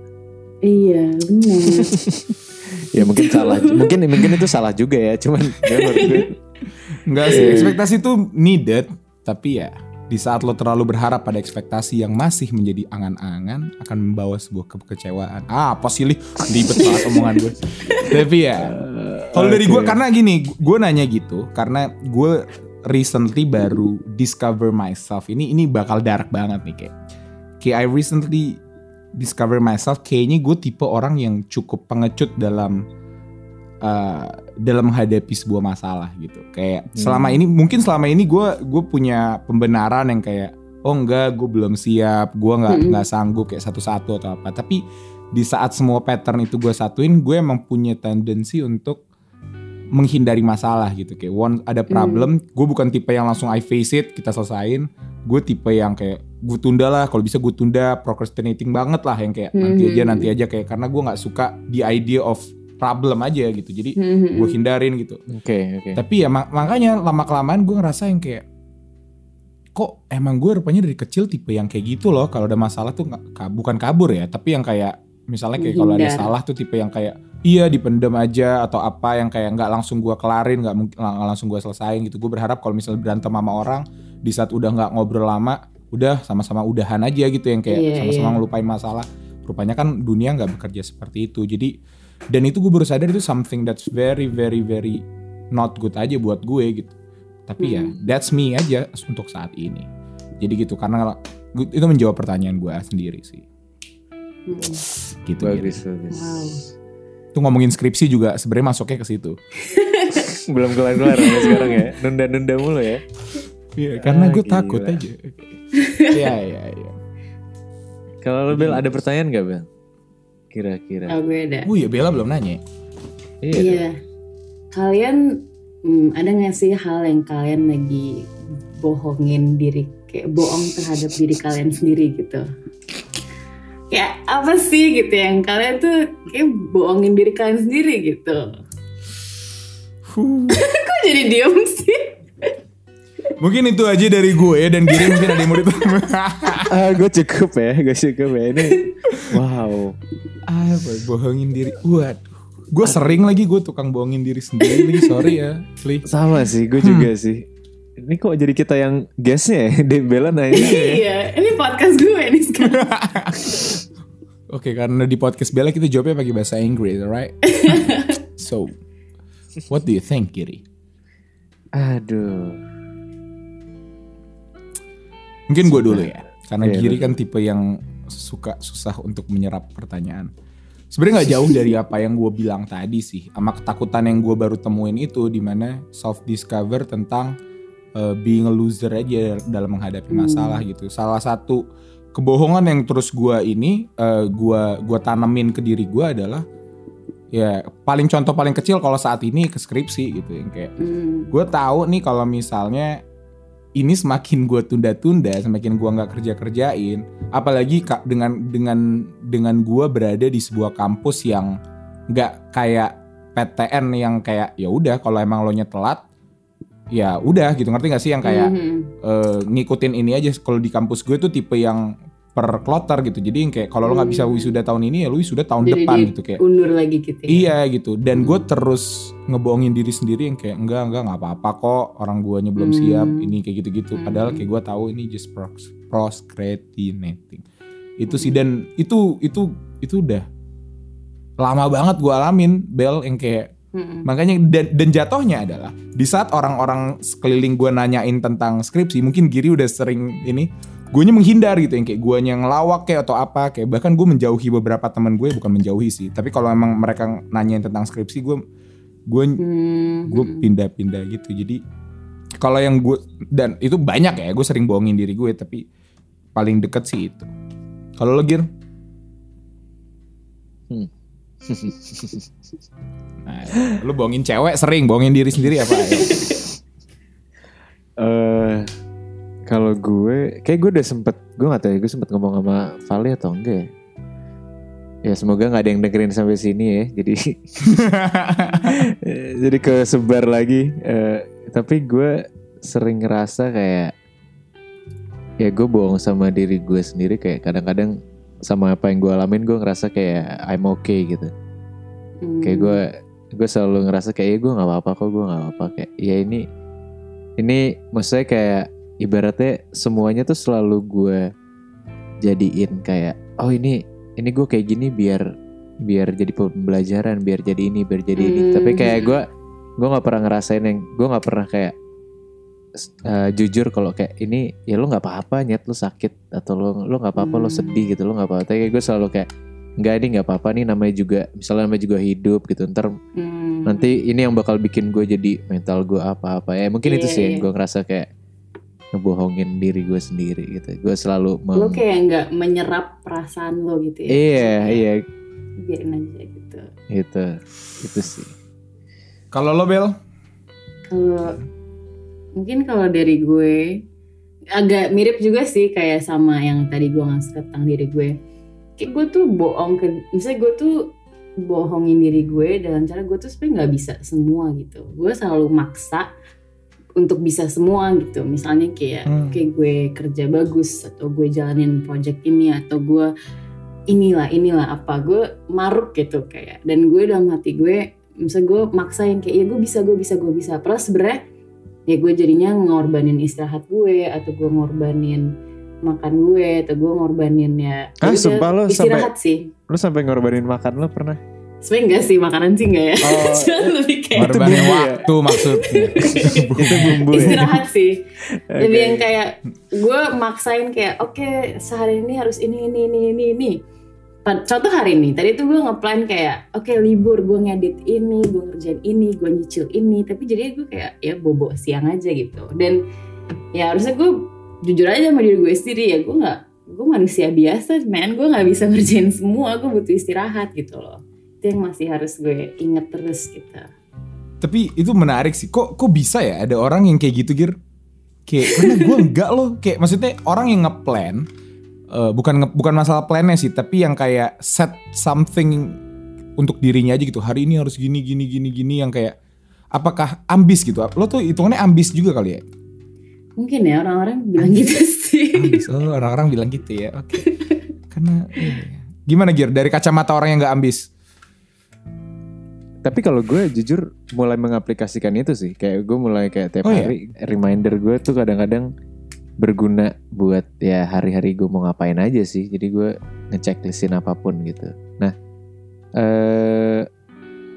[SPEAKER 3] iya benar [LAUGHS] [LAUGHS]
[SPEAKER 1] Ya mungkin salah, mungkin mungkin itu salah juga ya. Cuman [LAUGHS] ya
[SPEAKER 2] Enggak sih, ekspektasi itu needed, tapi ya di saat lo terlalu berharap pada ekspektasi yang masih menjadi angan-angan akan membawa sebuah kekecewaan. Ah, apa sih Li? Ribet banget omongan gue. Tapi ya, kalau dari gue karena gini, gue nanya gitu karena gue recently baru discover myself. Ini ini bakal dark banget nih kayak. Kayak I recently discover myself kayaknya gue tipe orang yang cukup pengecut dalam uh, dalam menghadapi sebuah masalah gitu. Kayak selama ini mungkin selama ini gue gue punya pembenaran yang kayak oh enggak gue belum siap, gue nggak
[SPEAKER 3] Mm-mm.
[SPEAKER 2] nggak sanggup kayak satu-satu atau apa. Tapi di saat semua pattern itu gue satuin, gue emang punya tendensi untuk menghindari masalah gitu kayak one ada problem gue bukan tipe yang langsung I face it kita selesain gue tipe yang kayak gue tunda lah kalau bisa gue tunda procrastinating banget lah yang kayak nanti aja nanti aja kayak karena gue nggak suka the idea of problem aja gitu. Jadi
[SPEAKER 3] Mhm.
[SPEAKER 2] gue hindarin gitu.
[SPEAKER 1] Oke oke.
[SPEAKER 2] tapi ya mak- makanya lama kelamaan gue ngerasa yang kayak kok emang gue rupanya dari kecil tipe yang kayak gitu loh kalau ada masalah tuh ka- bukan kabur ya tapi yang kayak misalnya kayak kalau ada salah tuh tipe yang kayak iya dipendam aja atau apa yang kayak nggak langsung gue kelarin nggak mungkin nggak langsung gue selesain gitu. Gue berharap kalau misalnya berantem sama orang di saat udah nggak ngobrol lama udah sama-sama udahan aja gitu yang kayak
[SPEAKER 3] Iya,
[SPEAKER 2] sama-sama
[SPEAKER 3] iya.
[SPEAKER 2] ngelupain masalah rupanya kan dunia nggak bekerja seperti itu jadi dan itu gue baru sadar itu something that's very very very not good aja buat gue gitu tapi ya
[SPEAKER 3] Hmm.
[SPEAKER 2] that's me aja untuk saat ini jadi gitu karena itu menjawab pertanyaan gue sendiri sih
[SPEAKER 3] Mhm.
[SPEAKER 2] gitu
[SPEAKER 1] Bagus
[SPEAKER 2] gitu.
[SPEAKER 1] bagus.
[SPEAKER 3] Wow.
[SPEAKER 2] tuh ngomongin skripsi juga sebenarnya masuknya ke situ [LAUGHS]
[SPEAKER 1] Belum kelar kelar sampai sekarang ya. Nunda nunda mulu ya. [LAUGHS]
[SPEAKER 2] Iya, karena
[SPEAKER 1] Ah,
[SPEAKER 2] gue
[SPEAKER 1] gila.
[SPEAKER 2] takut aja [LAUGHS] Iya iya iya
[SPEAKER 1] Kalau lo Bel ada pertanyaan gak Bel? Kira-kira.
[SPEAKER 3] Oh gue ada.
[SPEAKER 2] oh iya Bella belum nanya
[SPEAKER 1] Iya.
[SPEAKER 3] Iya. Kalian hmm, ada nggak sih hal yang kalian lagi bohongin diri kayak bohong terhadap diri kalian sendiri gitu? Kayak apa sih gitu yang kalian tuh kayak bohongin diri kalian sendiri gitu?
[SPEAKER 2] Huh. [LAUGHS]
[SPEAKER 3] Kok jadi diem sih?
[SPEAKER 2] Mungkin itu aja dari gue dan Giri mungkin ada yang mau ditambah. [LAUGHS]
[SPEAKER 1] Ah, gue cukup ya, gue cukup ya. Ini wow.
[SPEAKER 2] Apa bohongin diri. Waduh. Gue sering lagi gue tukang bohongin diri sendiri lagi. Sorry ya, Fli.
[SPEAKER 1] Sama sih, gue juga sih. Ini kok jadi kita yang guestnya ya? [LAUGHS] Debela nanya ya.
[SPEAKER 3] Iya, ini podcast gue nih sekarang. [LAUGHS]
[SPEAKER 2] Oke, karena di podcast Bella kita jawabnya pakai bahasa Inggris, alright? so, what do you think, Giri?
[SPEAKER 1] Aduh.
[SPEAKER 2] Mungkin gue dulu ya, karena
[SPEAKER 1] Iya,
[SPEAKER 2] Giri
[SPEAKER 1] betul.
[SPEAKER 2] kan tipe yang suka susah untuk menyerap pertanyaan. Sebenarnya nggak jauh dari apa yang gue bilang tadi sih, sama ketakutan yang gue baru temuin itu, di mana self discover tentang uh, being a loser aja dalam menghadapi masalah gitu. Salah satu kebohongan yang terus gue ini, uh, gua gua tanemin ke diri gue adalah ya paling contoh paling kecil kalau saat ini ke skripsi gitu yang kayak
[SPEAKER 3] Hmm.
[SPEAKER 2] gue tahu nih kalau misalnya ini semakin gue tunda-tunda, semakin gue nggak kerja kerjain, apalagi ka- dengan dengan dengan gue berada di sebuah kampus yang nggak kayak PTN yang kayak ya udah kalau emang lo nya telat ya udah gitu ngerti gak sih yang kayak
[SPEAKER 3] Mhm.
[SPEAKER 2] eh, ngikutin ini aja kalau di kampus gue tuh tipe yang per kloter gitu jadi yang kayak kalau lo nggak bisa
[SPEAKER 3] Hmm.
[SPEAKER 2] wisuda tahun ini ya lo wisuda tahun
[SPEAKER 3] Jadi
[SPEAKER 2] depan gitu kayak
[SPEAKER 3] undur lagi gitu ya.
[SPEAKER 2] Iya gitu dan gue
[SPEAKER 3] Hmm.
[SPEAKER 2] terus ngebohongin diri sendiri yang kayak enggak enggak nggak apa-apa kok orang guanya belum
[SPEAKER 3] Hmm.
[SPEAKER 2] siap ini kayak gitu-gitu
[SPEAKER 3] Hmm.
[SPEAKER 2] padahal kayak gue tahu ini just procrastinating itu sih dan itu itu itu udah lama banget gue alamin Bel yang kayak
[SPEAKER 3] Mhm.
[SPEAKER 2] makanya dan, dan jatuhnya adalah di saat orang-orang sekeliling gue nanyain tentang skripsi mungkin Giri udah sering ini gue menghindar gitu yang kayak gue ngelawak kayak atau apa kayak bahkan gue menjauhi beberapa teman gue bukan menjauhi sih. Tapi kalau emang mereka nanyain tentang skripsi gue gue
[SPEAKER 3] Hmm.
[SPEAKER 2] gue pindah-pindah gitu. Jadi kalau yang gue dan itu banyak ya gue sering bohongin diri gue tapi paling deket sih itu. Kalau lo Gir? [LAUGHS] Nah, lu bohongin cewek sering bohongin diri sendiri apa ya? [LAUGHS]
[SPEAKER 1] Eh kalau gue kayak gue udah sempet gue gak tahu ya gue sempet ngomong sama Vali atau enggak ya. Ya semoga nggak ada yang dengerin sampai sini ya. Jadi [LAUGHS] jadi kesebar lagi. Eh, tapi gue sering ngerasa kayak ya gue bohong sama diri gue sendiri kayak kadang-kadang sama apa yang gue alamin gue ngerasa kayak I'm okay gitu.
[SPEAKER 3] Hmm.
[SPEAKER 1] Kayak gue gue selalu ngerasa kayak ya gue nggak apa-apa kok gue nggak apa-apa kayak ya ini ini maksudnya kayak ibaratnya semuanya tuh selalu gue jadiin kayak oh ini ini gue kayak gini biar biar jadi pembelajaran biar jadi ini biar jadi ini
[SPEAKER 3] Hmm.
[SPEAKER 1] tapi kayak gue gue nggak pernah ngerasain yang gue nggak pernah kayak eh, jujur kalau kayak ini ya lo nggak apa-apa nyet lo sakit atau lo lo nggak apa-apa lo
[SPEAKER 3] Hmm.
[SPEAKER 1] sedih gitu lo nggak apa-apa tapi gue selalu kayak nggak ini nggak apa-apa nih namanya juga misalnya namanya juga hidup gitu ntar
[SPEAKER 3] Hmm.
[SPEAKER 1] nanti ini yang bakal bikin gue jadi mental gue apa-apa ya mungkin itu
[SPEAKER 3] Iya,
[SPEAKER 1] sih yang
[SPEAKER 3] iya.
[SPEAKER 1] gue ngerasa kayak ngebohongin diri gue sendiri gitu. Gue selalu mem-
[SPEAKER 3] lo kayak nggak menyerap perasaan lo gitu ya?
[SPEAKER 1] Iya iya.
[SPEAKER 3] biarin aja gitu.
[SPEAKER 1] Gitu itu sih.
[SPEAKER 2] Kalau lo Bel?
[SPEAKER 3] Kalau mungkin kalau dari gue agak mirip juga sih kayak sama yang tadi gue ngasih tentang diri gue. Kayak gue tuh bohong ke misalnya gue tuh bohongin diri gue dalam cara gue tuh sebenarnya nggak bisa semua gitu. Gue selalu maksa untuk bisa semua gitu. Misalnya kayak
[SPEAKER 2] Hmm.
[SPEAKER 3] kayak gue kerja bagus atau gue jalanin project ini atau gue inilah inilah apa gue maruk gitu kayak. Dan gue dalam hati gue misalnya gue maksain kayak ya gue bisa gue bisa gue bisa. Padahal sebenarnya ya gue jadinya ngorbanin istirahat gue atau gue ngorbanin makan gue atau gue ngorbanin ya
[SPEAKER 1] Ah,
[SPEAKER 3] udah,
[SPEAKER 1] sumpah lo
[SPEAKER 3] istirahat sih.
[SPEAKER 1] lu sampai ngorbanin makan lo pernah
[SPEAKER 3] sebenarnya enggak sih makanan sih enggak ya.
[SPEAKER 1] Oh, [LAUGHS]
[SPEAKER 3] Cuma lebih kayak
[SPEAKER 2] Korbanin
[SPEAKER 1] bumbu ya?
[SPEAKER 2] waktu maksudnya. [LAUGHS]
[SPEAKER 1] Itu bumbu ya.
[SPEAKER 3] Istirahat sih. Lebih yang kayak gue maksain kayak oke sehari ini harus ini ini ini ini ini. Contoh hari ini tadi tuh gue ngeplan kayak oke libur gue ngedit ini gue ngerjain ini gue nyicil ini. Tapi jadi gue kayak ya bobo siang aja gitu. Dan ya harusnya gue jujur aja sama diri gue sendiri ya. Gue nggak gue manusia biasa man gue nggak bisa ngerjain semua gue butuh istirahat gitu loh itu yang masih harus gue inget terus gitu
[SPEAKER 2] Tapi itu menarik sih. Kok kok bisa ya ada orang yang kayak gitu Gir? Kayak karena gue enggak loh. Kayak maksudnya orang yang ngeplan eh, bukan nge- bukan masalah plannya sih, tapi yang kayak set something untuk dirinya aja gitu. Hari ini harus gini gini gini gini yang kayak apakah ambis gitu? Lo tuh hitungannya ambis juga kali ya?
[SPEAKER 3] Mungkin ya orang-orang bilang gitu sih.
[SPEAKER 2] Ambis. Oh, orang-orang bilang gitu ya. Oke. Karena iya. gimana Gir dari kacamata orang yang nggak ambis?
[SPEAKER 1] Tapi kalau gue jujur mulai mengaplikasikan itu sih, kayak gue mulai kayak tiap
[SPEAKER 2] Oh, iya?
[SPEAKER 1] hari reminder gue tuh kadang-kadang berguna buat ya hari-hari gue mau ngapain aja sih. Jadi gue ngeceklistin apa pun gitu. Nah, eh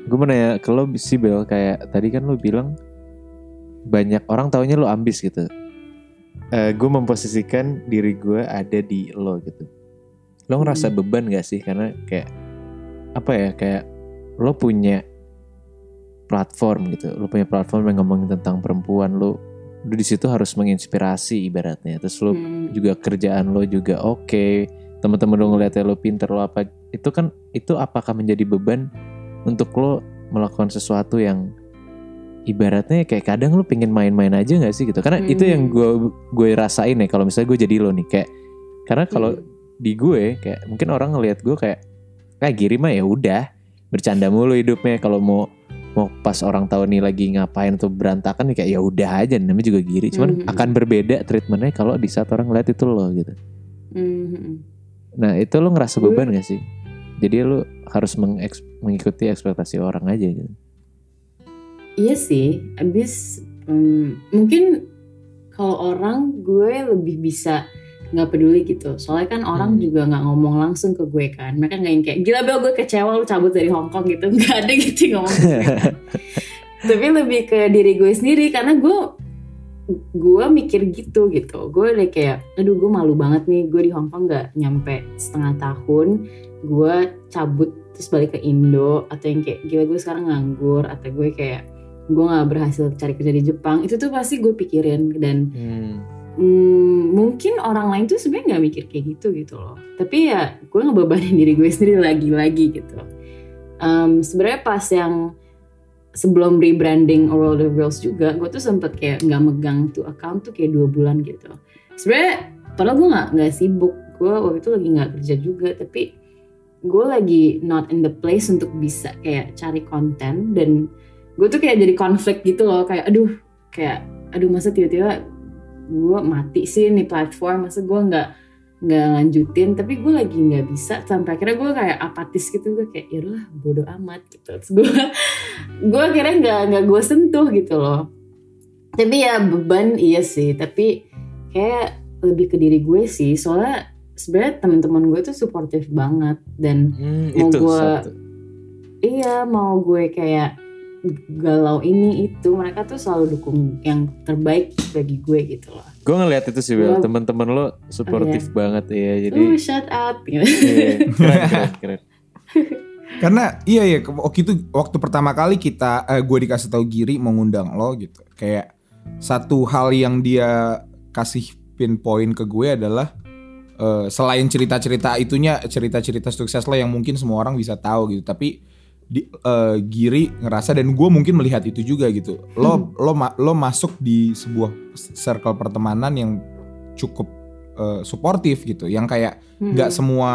[SPEAKER 1] gue mau nanya ke lo sih Bel, kayak tadi kan lo bilang banyak orang taunya lo ambis gitu. Eh gue memposisikan diri gue ada di lo gitu. Lo ngerasa
[SPEAKER 3] Hmm.
[SPEAKER 1] beban gak sih? Karena kayak apa ya kayak lo punya platform gitu lo punya platform yang ngomongin tentang perempuan lo lo di situ harus menginspirasi ibaratnya terus lo
[SPEAKER 3] Hmm.
[SPEAKER 1] juga kerjaan lo juga oke teman-teman lo ngeliatnya lo pinter lo apa itu kan itu apakah menjadi beban untuk lo melakukan sesuatu yang ibaratnya kayak kadang lo pengen main-main aja nggak sih gitu karena itu yang
[SPEAKER 3] Hmm.
[SPEAKER 1] gue gue rasain ya kalau misalnya gue jadi lo nih kayak karena kalau
[SPEAKER 3] Hmm.
[SPEAKER 1] di gue kayak mungkin orang ngelihat gue kayak kayak Giri mah ya udah bercanda mulu hidupnya kalau mau mau pas orang tahu nih lagi ngapain tuh berantakan kayak ya udah aja namanya juga Giri. Cuman
[SPEAKER 3] Mhm.
[SPEAKER 1] akan berbeda treatmentnya kalau di saat orang ngeliat itu lo gitu.
[SPEAKER 3] Hmm.
[SPEAKER 1] nah itu lo ngerasa beban gak sih? Jadi lo harus mengeks- mengikuti ekspektasi orang aja gitu.
[SPEAKER 3] Iya sih, abis hmm, mungkin kalau orang gue lebih bisa nggak peduli gitu. Soalnya kan orang
[SPEAKER 1] Hmm.
[SPEAKER 3] juga nggak ngomong langsung ke gue kan. Mereka nggak yang kayak gila bel gue kecewa lu cabut dari Hong Kong gitu. [LAUGHS] Nggak ada gitu yang ngomong. [LAUGHS] Tapi lebih ke diri gue sendiri karena gue gue mikir gitu gitu. Gue udah kayak, aduh gue malu banget nih. Gue di Hong Kong nggak nyampe setengah tahun. Gue cabut terus balik ke Indo atau yang kayak gila gue sekarang nganggur atau gue kayak gue nggak berhasil cari kerja di Jepang itu tuh pasti gue pikirin dan hmm, mungkin orang lain tuh sebenarnya nggak mikir kayak gitu gitu loh. Tapi ya gue ngebebanin diri gue [LAUGHS] sendiri lagi-lagi gitu. Em, sebenarnya pas yang sebelum rebranding World of Girls juga gue tuh sempet kayak nggak megang tuh account tuh kayak dua bulan gitu. Sebenarnya padahal gue nggak nggak sibuk. Gue waktu itu lagi nggak kerja juga tapi gue lagi not in the place untuk bisa kayak cari konten dan gue tuh kayak jadi konflik gitu loh. Kayak aduh kayak aduh masa tiba-tiba gue mati sih nih platform masa gue nggak nggak lanjutin. Tapi gue lagi nggak bisa sampai akhirnya gue kayak apatis gitu gue kayak ya lah bodo amat gitu. Terus gue [LAUGHS] gue akhirnya nggak nggak gue sentuh gitu loh. Tapi ya beban iya sih. Tapi kayak lebih ke diri gue sih. Soalnya sebenarnya teman-teman gue tuh suportif banget. Dan Mau
[SPEAKER 1] itu
[SPEAKER 3] gua-
[SPEAKER 1] satu.
[SPEAKER 3] iya mau gue kayak galau ini itu mereka tuh selalu dukung yang terbaik bagi gue gitu loh.
[SPEAKER 1] gue ngeliat itu sih Bel teman-teman lo suportif banget ya jadi
[SPEAKER 3] Uh shut up. gitu.
[SPEAKER 1] iya, keren keren keren [LAUGHS]
[SPEAKER 2] Karena iya ya ke- waktu itu waktu pertama kali kita eh, gue dikasih tahu Giri mengundang lo gitu. Kayak satu hal yang dia kasih pinpoint ke gue adalah eh, selain cerita-cerita itunya cerita-cerita sukses lo yang mungkin semua orang bisa tahu gitu. Tapi di, eh, Giri ngerasa dan gue mungkin melihat itu juga gitu. Lo lo ma- lo masuk di sebuah circle pertemanan yang cukup eh, suportif gitu. Yang kayak nggak
[SPEAKER 3] Hmm.
[SPEAKER 2] semua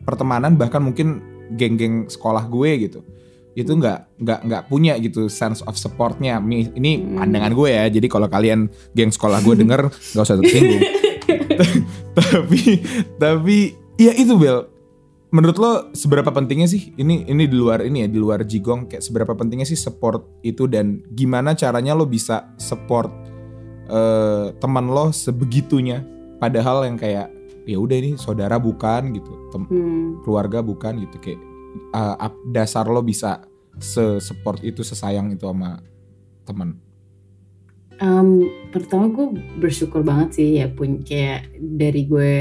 [SPEAKER 2] pertemanan bahkan mungkin geng-geng sekolah gue gitu itu nggak nggak nggak punya gitu sense of supportnya ini
[SPEAKER 3] Hmm.
[SPEAKER 2] pandangan gue ya jadi kalau kalian geng sekolah gue denger [LAUGHS] nggak usah tersinggung [LAUGHS] [LAUGHS] tapi tapi ya itu Bel menurut lo seberapa pentingnya sih ini ini di luar ini ya di luar jigong kayak seberapa pentingnya sih support itu dan gimana caranya lo bisa support eh, teman lo sebegitunya padahal yang kayak ya udah ini saudara bukan gitu tem-
[SPEAKER 3] Hmm.
[SPEAKER 2] keluarga bukan gitu kayak uh, dasar lo bisa se-support itu sesayang itu sama teman.
[SPEAKER 3] Em, pertama gue bersyukur banget sih ya punya kayak dari gue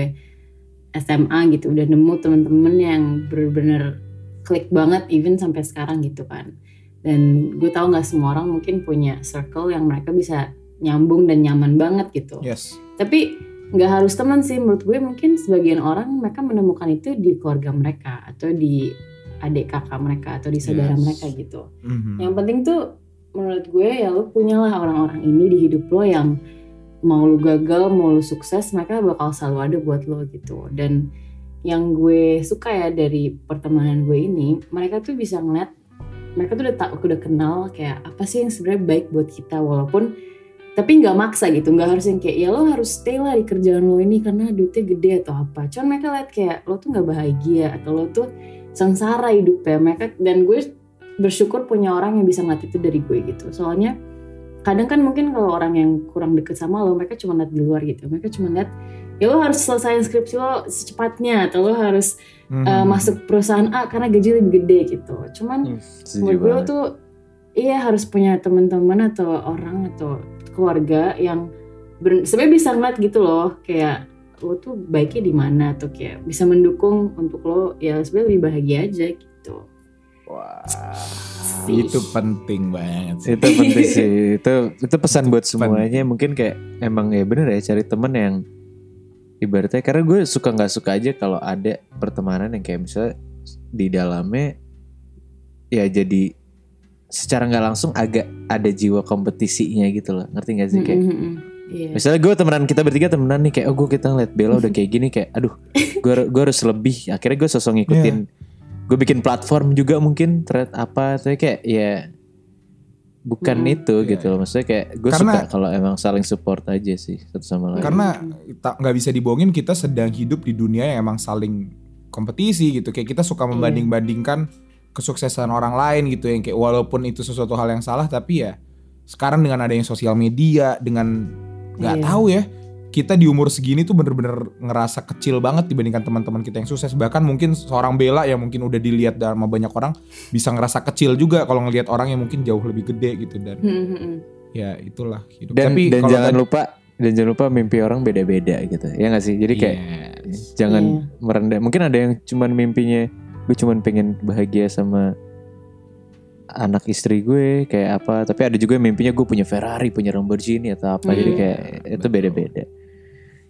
[SPEAKER 3] SMA gitu udah nemu temen-temen yang bener-bener klik banget even sampai sekarang gitu kan dan gue tahu nggak semua orang mungkin punya circle yang mereka bisa nyambung dan nyaman banget gitu
[SPEAKER 2] Yes.
[SPEAKER 3] tapi nggak harus teman sih menurut gue mungkin sebagian orang mereka menemukan itu di keluarga mereka atau di adik kakak mereka atau di saudara
[SPEAKER 2] Yes.
[SPEAKER 3] mereka gitu
[SPEAKER 2] Mhm.
[SPEAKER 3] yang penting tuh menurut gue ya lo punyalah orang-orang ini di hidup lo yang mau lu gagal mau lu sukses mereka bakal selalu ada buat lo gitu. Dan yang gue suka ya dari pertemanan gue ini mereka tuh bisa ngeliat mereka tuh udah tak udah kenal kayak apa sih yang sebenarnya baik buat kita walaupun tapi nggak maksa gitu. Nggak harus yang kayak ya lo harus stay lah di kerjaan lo ini karena duitnya gede atau apa. Cuman mereka lihat kayak lo tuh nggak bahagia atau lo tuh sengsara hidupnya mereka dan gue bersyukur punya orang yang bisa ngeliat itu dari gue gitu. Soalnya kadang kan mungkin kalau orang yang kurang deket sama lo mereka cuma lihat di luar gitu mereka cuma lihat ya lo harus selesai skripsi lo secepatnya atau lo harus
[SPEAKER 2] Hmm.
[SPEAKER 3] uh, masuk perusahaan A karena gaji lebih gede gitu cuman
[SPEAKER 1] Setuju
[SPEAKER 3] menurut gue tuh iya harus punya teman-teman atau orang atau keluarga yang sebenarnya bisa ngeliat gitu loh kayak lo tuh baiknya di mana atau kayak bisa mendukung untuk lo ya sebenarnya lebih bahagia aja gitu.
[SPEAKER 2] Wah,
[SPEAKER 3] Sih.
[SPEAKER 2] Itu penting banget sih.
[SPEAKER 1] itu penting sih. [LAUGHS] Itu itu pesan buat semuanya. mungkin kayak emang ya bener ya cari temen yang ibaratnya karena gue suka nggak suka aja kalau ada pertemanan yang kayak misalnya di dalamnya ya jadi secara nggak langsung agak ada jiwa kompetisinya gitu loh. Ngerti gak sih kayak?
[SPEAKER 3] Mm, mm, mm. Iya.
[SPEAKER 1] misalnya gue temenan kita bertiga temenan nih kayak oh gue kita ngeliat Bella udah kayak gini kayak aduh [LAUGHS] gue gue harus lebih. Akhirnya gue sosok ngikutin gue bikin platform juga mungkin thread apa tapi kayak ya bukan
[SPEAKER 3] Hmm.
[SPEAKER 1] itu
[SPEAKER 2] Iya,
[SPEAKER 1] gitu loh maksudnya kayak gue
[SPEAKER 2] Karena-
[SPEAKER 1] suka kalau emang saling support aja sih satu sama lain
[SPEAKER 2] Karena tak nggak bisa dibohongin kita sedang hidup di dunia yang emang saling kompetisi gitu. Kayak kita suka membanding-bandingkan kesuksesan orang lain gitu yang kayak walaupun itu sesuatu hal yang salah tapi ya sekarang dengan adanya sosial media dengan nggak
[SPEAKER 3] Iya.
[SPEAKER 2] tahu ya kita di umur segini tuh bener-bener ngerasa kecil banget dibandingkan teman-teman kita yang sukses bahkan mungkin seorang Bella yang mungkin udah dilihat sama banyak orang bisa ngerasa kecil juga kalau ngelihat orang yang mungkin jauh lebih gede gitu dan
[SPEAKER 3] Mm, mm, mm.
[SPEAKER 2] ya itulah hidup
[SPEAKER 1] dan
[SPEAKER 2] tapi
[SPEAKER 1] dan jangan
[SPEAKER 2] tadi-
[SPEAKER 1] lupa dan jangan lupa mimpi orang beda-beda gitu ya nggak sih jadi kayak
[SPEAKER 2] Yes.
[SPEAKER 1] jangan
[SPEAKER 3] Iya.
[SPEAKER 1] merendah mungkin ada yang cuman mimpinya gue cuman pengen bahagia sama anak istri gue kayak apa tapi ada juga yang mimpinya gue punya Ferrari punya Lamborghini atau apa jadi
[SPEAKER 3] Hmm.
[SPEAKER 1] kayak itu
[SPEAKER 2] Betul.
[SPEAKER 1] beda-beda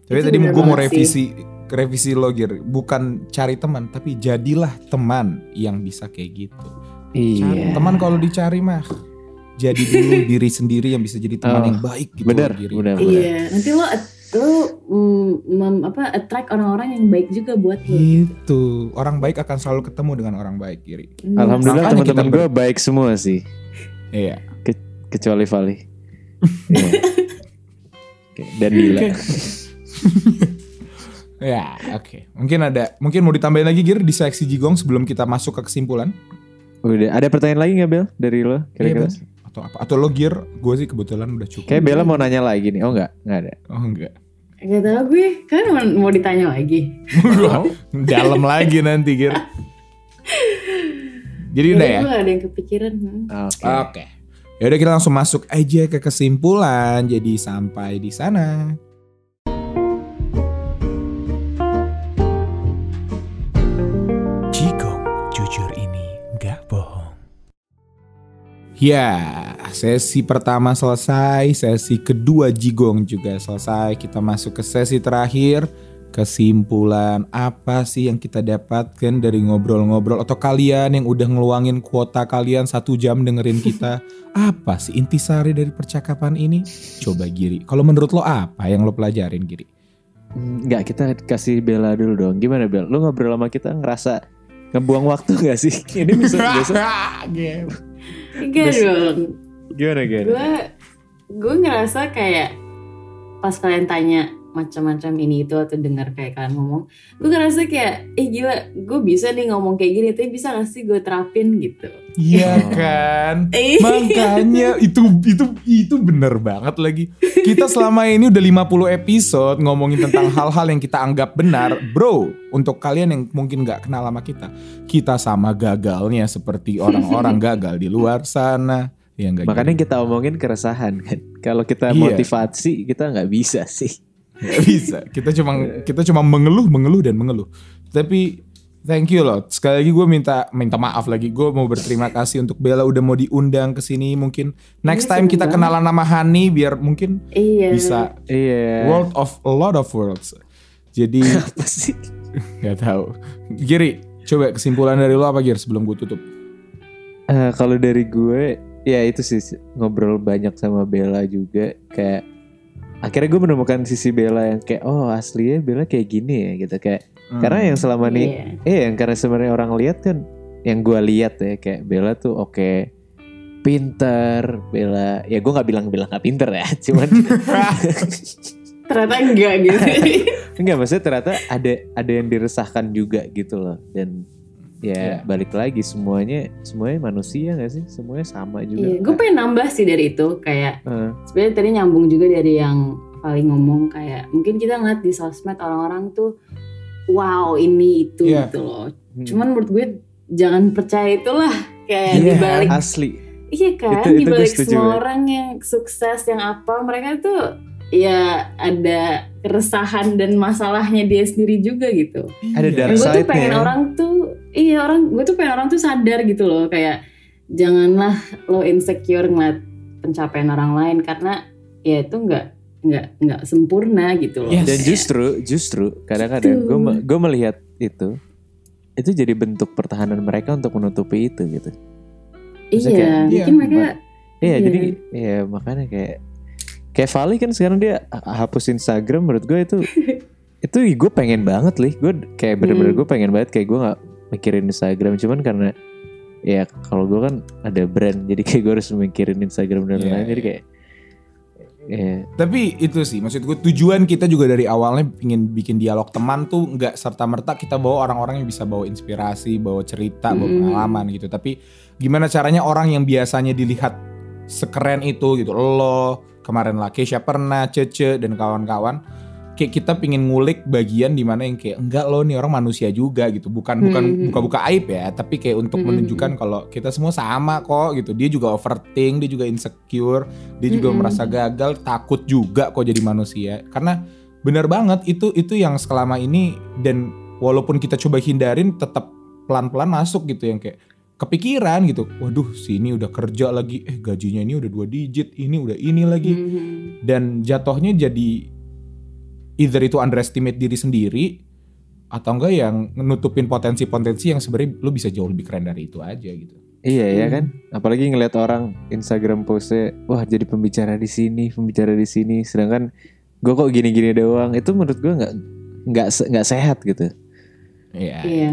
[SPEAKER 2] Tapi
[SPEAKER 3] Itu
[SPEAKER 2] tadi gue mau revisi revisi lo Gir. bukan cari teman tapi jadilah teman yang bisa kayak gitu. Cari
[SPEAKER 1] iya
[SPEAKER 2] teman kalau dicari mah jadi dulu [LAUGHS] diri sendiri yang bisa jadi teman
[SPEAKER 1] Oh,
[SPEAKER 2] yang baik gitu.
[SPEAKER 1] bener bener bener
[SPEAKER 3] Iya, nanti lo lo mm, mem- apa attract orang-orang yang baik juga buat lo.
[SPEAKER 2] Gitu. Orang baik akan selalu ketemu dengan orang baik, Giri.
[SPEAKER 3] Hmm.
[SPEAKER 1] alhamdulillah teman-teman
[SPEAKER 2] ber-
[SPEAKER 1] gue baik semua sih
[SPEAKER 2] Iya.
[SPEAKER 1] kecuali Vali [LAUGHS] Iya. [LAUGHS] Oke, dan Dila [LAUGHS]
[SPEAKER 2] Ya, oke. Mungkin ada, mungkin mau ditambahin lagi Gir di seksi Jigong sebelum kita masuk ke kesimpulan.
[SPEAKER 1] udah ada pertanyaan lagi nggak Bel dari lo kira-kira
[SPEAKER 2] Iya, Bel. Atau apa? Atau lo Gir, gue sih kebetulan udah cukup.
[SPEAKER 1] kayak Bella mau nanya lagi nih oh nggak nggak ada
[SPEAKER 2] Oh enggak.
[SPEAKER 3] Gak tau gue, kan mau, mau ditanya lagi.
[SPEAKER 2] Dalam lagi nanti Gir. Jadi udah ya?
[SPEAKER 3] Gue ada yang kepikiran.
[SPEAKER 1] oke
[SPEAKER 2] Oke. Ya udah kita langsung masuk aja ke kesimpulan. Jadi sampai di sana. Ya, sesi pertama selesai, sesi kedua Jigong juga selesai. Kita masuk ke sesi terakhir. Kesimpulan apa sih yang kita dapatkan dari ngobrol-ngobrol atau kalian yang udah ngeluangin kuota kalian satu jam dengerin kita [LAUGHS] apa sih intisari dari percakapan ini? Coba Giri, kalau menurut lo apa yang lo pelajarin Giri?
[SPEAKER 1] Enggak, kita kasih Bella dulu dong. Gimana Bel? Lu ngobrol sama kita ngerasa ngebuang waktu gak sih? [LAUGHS] Ini bisa biasa.
[SPEAKER 3] Enggak dong.
[SPEAKER 1] Gimana gimana?
[SPEAKER 3] Gue gue ngerasa kayak pas kalian tanya macam-macam ini itu atau dengar kayak kalian ngomong, gue ngerasa kayak, eh gila, gue bisa nih ngomong kayak gini, tapi bisa gak sih gue terapin gitu?
[SPEAKER 2] Iya [LAUGHS] kan?
[SPEAKER 3] Eh,
[SPEAKER 2] Makanya itu itu itu bener banget lagi. Kita selama ini udah 50 episode ngomongin tentang hal-hal yang kita anggap benar. Bro, untuk kalian yang mungkin nggak kenal sama kita, kita sama gagalnya seperti orang-orang [LAUGHS] gagal di luar sana. Ya enggak
[SPEAKER 1] Makanya kita omongin keresahan kan. Kalau kita
[SPEAKER 2] Iya.
[SPEAKER 1] motivasi kita nggak bisa sih.
[SPEAKER 2] Nggak bisa. Kita cuma kita cuma mengeluh, mengeluh dan mengeluh. Tapi thank you loh. Sekali lagi gue minta minta maaf lagi. Gue mau berterima kasih untuk Bella udah mau diundang ke sini. Mungkin next
[SPEAKER 3] Iya,
[SPEAKER 2] time kita kenalan nama Hani biar mungkin
[SPEAKER 3] iya.
[SPEAKER 2] bisa
[SPEAKER 1] Iya.
[SPEAKER 2] world of a lot of worlds. Jadi [LAUGHS]
[SPEAKER 1] apa sih?
[SPEAKER 2] nggak tahu. Giri, coba kesimpulan dari lo apa Gir sebelum gue tutup?
[SPEAKER 1] Eh, kalau dari gue ya itu sih ngobrol banyak sama Bella juga kayak akhirnya gue menemukan sisi Bella yang kayak oh aslinya Bella kayak gini ya gitu kayak
[SPEAKER 2] Hmm.
[SPEAKER 1] karena yang selama nih
[SPEAKER 3] Iya.
[SPEAKER 1] eh yang karena sebenarnya orang lihat kan yang gue lihat ya kayak Bella tuh oke pinter, Bella ya gue nggak bilang bilang nggak pinter ya, [LAUGHS] cuman [LAUGHS]
[SPEAKER 3] Ternyata enggak gitu. [LAUGHS]
[SPEAKER 1] enggak maksudnya ternyata ada ada yang diresahkan juga gitu loh dan ya
[SPEAKER 2] Iya.
[SPEAKER 1] balik lagi semuanya semuanya manusia gak sih semuanya sama juga.
[SPEAKER 3] Iya, gue pengen nambah sih dari itu kayak
[SPEAKER 1] Heeh.
[SPEAKER 3] sebenarnya tadi nyambung juga dari yang paling ngomong kayak mungkin kita ngeliat di sosmed orang-orang tuh wow ini itu
[SPEAKER 2] Iya.
[SPEAKER 3] gitu loh.
[SPEAKER 1] Hmm.
[SPEAKER 3] Cuman menurut gue jangan percaya itulah kayak
[SPEAKER 1] Iya,
[SPEAKER 3] dibalik
[SPEAKER 1] asli.
[SPEAKER 3] iya kan
[SPEAKER 1] Itu- itu
[SPEAKER 3] dibalik semua orang yang sukses yang apa mereka tuh ya ada keresahan dan masalahnya dia sendiri juga gitu.
[SPEAKER 1] Ada
[SPEAKER 2] Iya.
[SPEAKER 1] dark
[SPEAKER 3] gue tuh
[SPEAKER 1] side-nya
[SPEAKER 3] pengen
[SPEAKER 1] ya.
[SPEAKER 3] orang tuh iya orang gue tuh pengen orang tuh sadar gitu loh kayak janganlah lo insecure ngeliat pencapaian orang lain karena ya itu nggak nggak nggak sempurna gitu loh.
[SPEAKER 2] Yes.
[SPEAKER 1] Dan justru justru kadang-kadang
[SPEAKER 3] Gitu.
[SPEAKER 1] gue gue melihat itu itu jadi bentuk pertahanan mereka untuk menutupi itu gitu. maksudnya
[SPEAKER 3] iya,
[SPEAKER 2] kayak-
[SPEAKER 3] mungkin
[SPEAKER 2] iya,
[SPEAKER 3] mereka
[SPEAKER 1] Iya,
[SPEAKER 3] Iya.
[SPEAKER 1] jadi ya makanya kayak kayak Vali kan sekarang dia ha- hapus Instagram menurut gue itu [LAUGHS] itu gue pengen banget lih gue kayak bener-bener
[SPEAKER 3] Hmm.
[SPEAKER 1] gue pengen banget kayak gue nggak mikirin Instagram cuman karena ya kalau gue kan ada brand jadi kayak gue harus mikirin Instagram dan
[SPEAKER 2] Iya,
[SPEAKER 1] lain-lain jadi
[SPEAKER 2] iya.
[SPEAKER 1] kayak ya
[SPEAKER 2] Tapi itu sih maksud gue tujuan kita juga dari awalnya ingin bikin dialog teman tuh nggak serta merta kita bawa orang-orang yang bisa bawa inspirasi, bawa cerita, bawa
[SPEAKER 3] Mm.
[SPEAKER 2] pengalaman gitu. Tapi gimana caranya orang yang biasanya dilihat sekeren itu gitu, lo kemarin lah Keisha pernah, Cece dan kawan-kawan, kayak kita pingin ngulik bagian di mana yang kayak enggak lo nih orang manusia juga gitu, bukan bukan
[SPEAKER 3] Hmm.
[SPEAKER 2] buka-buka aib ya, tapi kayak untuk
[SPEAKER 3] Hmm.
[SPEAKER 2] menunjukkan kalau kita semua sama kok gitu. Dia juga overthink, dia juga insecure, dia juga
[SPEAKER 3] Mm-mm.
[SPEAKER 2] merasa gagal, takut juga kok jadi manusia. Karena benar banget itu itu yang selama ini dan walaupun kita coba hindarin tetap pelan-pelan masuk gitu yang kayak kepikiran gitu. Waduh, si ini udah kerja lagi, eh gajinya ini udah dua digit, ini udah ini lagi
[SPEAKER 3] Mhm.
[SPEAKER 2] dan jatuhnya jadi either itu underestimate diri sendiri atau enggak yang nutupin potensi-potensi yang sebenarnya lu bisa jauh lebih keren dari itu aja gitu.
[SPEAKER 1] iya ya
[SPEAKER 3] Hmm.
[SPEAKER 1] kan apalagi ngelihat orang Instagram postnya wah jadi pembicara di sini pembicara di sini sedangkan gue kok gini-gini doang itu menurut gue nggak nggak nggak sehat gitu
[SPEAKER 2] Iya.
[SPEAKER 3] Iya.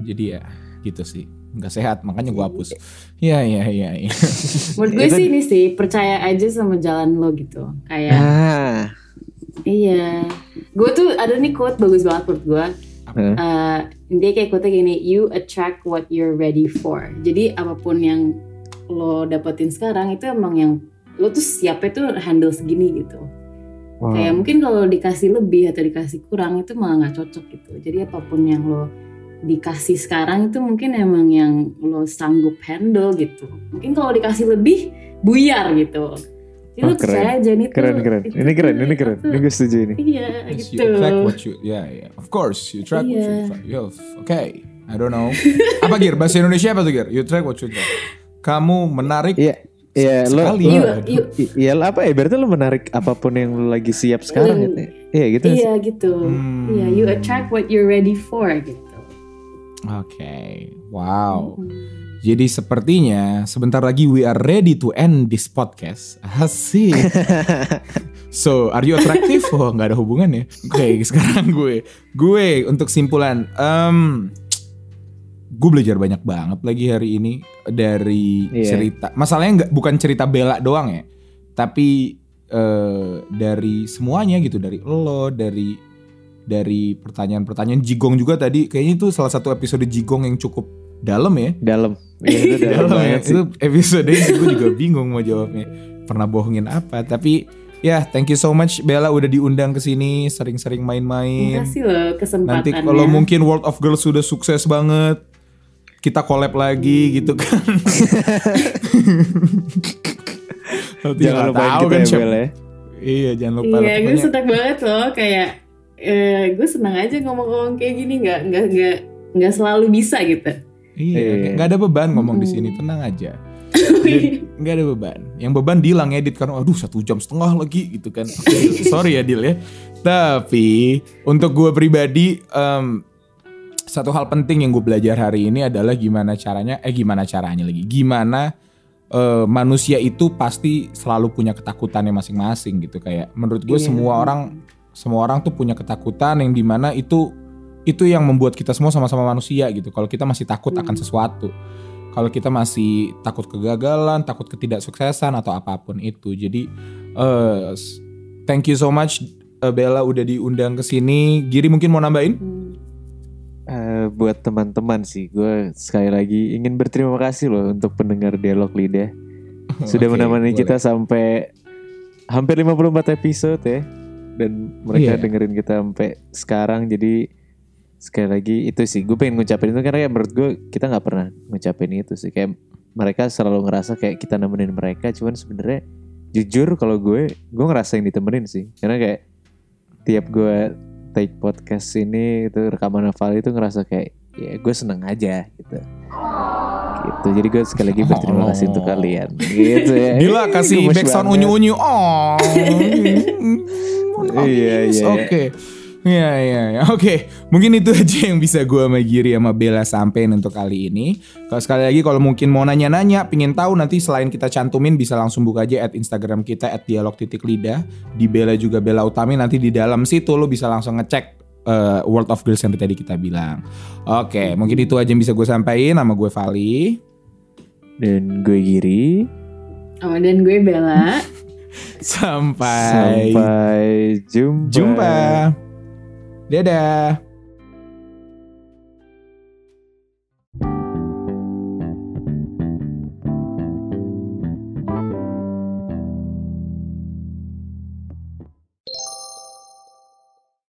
[SPEAKER 2] Jadi ya gitu sih. Nggak sehat makanya gua hapus. Iya iya iya iya. [LAUGHS]
[SPEAKER 3] Menurut gue
[SPEAKER 1] Itu-
[SPEAKER 3] sih ini sih percaya aja sama jalan lo gitu. Kayak
[SPEAKER 1] ah
[SPEAKER 3] iya. Gue tuh ada nih quote bagus banget menurut gue.
[SPEAKER 1] eh,
[SPEAKER 3] Eh, dia kayak quote gini, you attract what you're ready for. Jadi apa pun yang lo dapetin sekarang itu emang yang lo tuh siapnya tuh handle segini gitu.
[SPEAKER 1] wow.
[SPEAKER 3] Kayak mungkin kalau dikasih lebih atau dikasih kurang itu malah nggak cocok gitu. Jadi apa pun yang lo dikasih sekarang itu mungkin emang yang lo sanggup handle gitu. Mungkin kalau dikasih lebih buyar gitu. Jadi
[SPEAKER 1] Oh,
[SPEAKER 3] percaya aja nih tuh.
[SPEAKER 1] keren keren
[SPEAKER 3] itu
[SPEAKER 1] ini keren ini keren
[SPEAKER 3] itu-
[SPEAKER 1] ini gue setuju ini
[SPEAKER 3] Iya gitu.
[SPEAKER 2] you attract what you yeah yeah. Of course you attract what you
[SPEAKER 3] Iya.
[SPEAKER 2] attract. Yes. Oke. I don't know. apa Gir? Bahasa Indonesia apa tuh Gir? You attract what you attract. Kamu menarik
[SPEAKER 1] iya iya lo
[SPEAKER 2] sekali.
[SPEAKER 1] lo-
[SPEAKER 3] You, you,
[SPEAKER 1] i- iya lo apa ya berarti lo menarik apa pun yang lo lagi siap sekarang
[SPEAKER 3] Iya.
[SPEAKER 1] gitu ya iya gitu sih?
[SPEAKER 3] iya gitu.
[SPEAKER 2] Hmm.
[SPEAKER 3] Iya, you attract what you're ready for gitu.
[SPEAKER 2] Oke. Wow.
[SPEAKER 3] Hmm.
[SPEAKER 2] Jadi sepertinya sebentar lagi we are ready to end this podcast. Asik. [LAUGHS] so, are you attractive? Oh, nggak ada hubungannya. Oke, [LAUGHS] sekarang gue, gue untuk simpulan, em, gue belajar banyak banget lagi hari ini dari
[SPEAKER 1] Iya.
[SPEAKER 2] cerita. Masalahnya nggak bukan cerita bela doang ya, tapi eh, dari semuanya gitu, dari lo, dari dari pertanyaan-pertanyaan Jigong juga tadi. Kayaknya itu salah satu episode Jigong yang cukup dalam ya.
[SPEAKER 1] dalam iya itu [LAUGHS] dalam
[SPEAKER 2] Dalam ya.
[SPEAKER 1] sih
[SPEAKER 2] Itu episode itu gue juga bingung mau jawabnya. Pernah bohongin apa? Tapi ya thank you so much Bella udah diundang ke sini, sering-sering main-main.
[SPEAKER 3] Makasih loh
[SPEAKER 2] Nanti
[SPEAKER 3] kesempatannya.
[SPEAKER 2] kalau mungkin World of Girls sudah sukses banget, kita collab lagi gitu kan. [LAUGHS] Nanti
[SPEAKER 1] jangan lupa
[SPEAKER 2] tahu kan
[SPEAKER 1] ya Bel ya
[SPEAKER 2] Iya jangan lupa.
[SPEAKER 3] Iya, gue senang banget loh kayak eh, gue senang aja ngomong-ngomong kayak gini nggak nggak nggak nggak selalu bisa gitu.
[SPEAKER 2] Iya,
[SPEAKER 1] Iya.
[SPEAKER 2] nggak ada beban ngomong di
[SPEAKER 3] Mm.
[SPEAKER 2] sini, tenang aja. [LAUGHS] Nggak ada beban. Yang beban Dilang edit karena aduh satu jam setengah lagi gitu kan. [LAUGHS] Sorry ya Dil ya. Tapi untuk gue pribadi em, satu hal penting yang gue belajar hari ini adalah gimana caranya, eh gimana caranya lagi, gimana eh, manusia itu pasti selalu punya ketakutannya masing-masing gitu kayak. Menurut gue
[SPEAKER 3] Iya.
[SPEAKER 2] semua orang semua orang tuh punya ketakutan yang di mana itu itu yang membuat kita semua sama-sama manusia gitu. Kalau kita masih takut akan
[SPEAKER 3] Hmm.
[SPEAKER 2] sesuatu kalau kita masih takut kegagalan, takut ketidaksuksesan atau apa pun itu. Jadi eh thank you so much eh, Bella udah diundang ke sini. Giri mungkin mau nambahin?
[SPEAKER 3] Hmm.
[SPEAKER 1] Eh, buat teman-teman sih, gue sekali lagi ingin berterima kasih loh untuk pendengar dialog lidah. [LAUGHS] Sudah
[SPEAKER 2] Oke,
[SPEAKER 1] menemani
[SPEAKER 2] boleh.
[SPEAKER 1] kita sampai hampir 54 episode ya. Dan mereka
[SPEAKER 2] Iya.
[SPEAKER 1] dengerin kita sampai sekarang. Jadi sekali lagi itu sih, gue pengen ngucapin itu karena kayak menurut gue kita nggak pernah ngucapin itu sih. Kayak mereka selalu ngerasa kayak kita nemenin mereka. Cuman sebenarnya jujur kalau gue, gue ngerasa yang ditemenin sih. Karena kayak tiap gue take podcast ini itu rekaman hafal itu ngerasa kayak ya gue seneng aja gitu gitu jadi gue sekali lagi berterima kasih untuk kalian gitu ya
[SPEAKER 2] Gila kasih
[SPEAKER 1] Gemes
[SPEAKER 2] backsound
[SPEAKER 1] banget.
[SPEAKER 2] unyu-unyu. Oh. [LAUGHS]
[SPEAKER 1] Iya, iya.
[SPEAKER 2] Oke. Iya iya iya. Oke, mungkin itu aja yang bisa gue sama Giri sama Bella sampein untuk kali ini. Kalau sekali lagi kalau mungkin mau nanya-nanya, pingin tahu nanti selain kita cantumin bisa langsung buka aja at Instagram kita at dialog titik lidah. Di Bella juga Bella Utami nanti di dalam situ lo bisa langsung ngecek eh, World of Girls yang tadi kita bilang. Oke, mungkin itu aja yang bisa gue sampaikan sama gue Vali.
[SPEAKER 1] dan gue Giri
[SPEAKER 3] Oh, dan gue Bella. [LAUGHS]
[SPEAKER 2] Sampai,
[SPEAKER 1] sampai jumpa
[SPEAKER 2] jumpa. Dadah.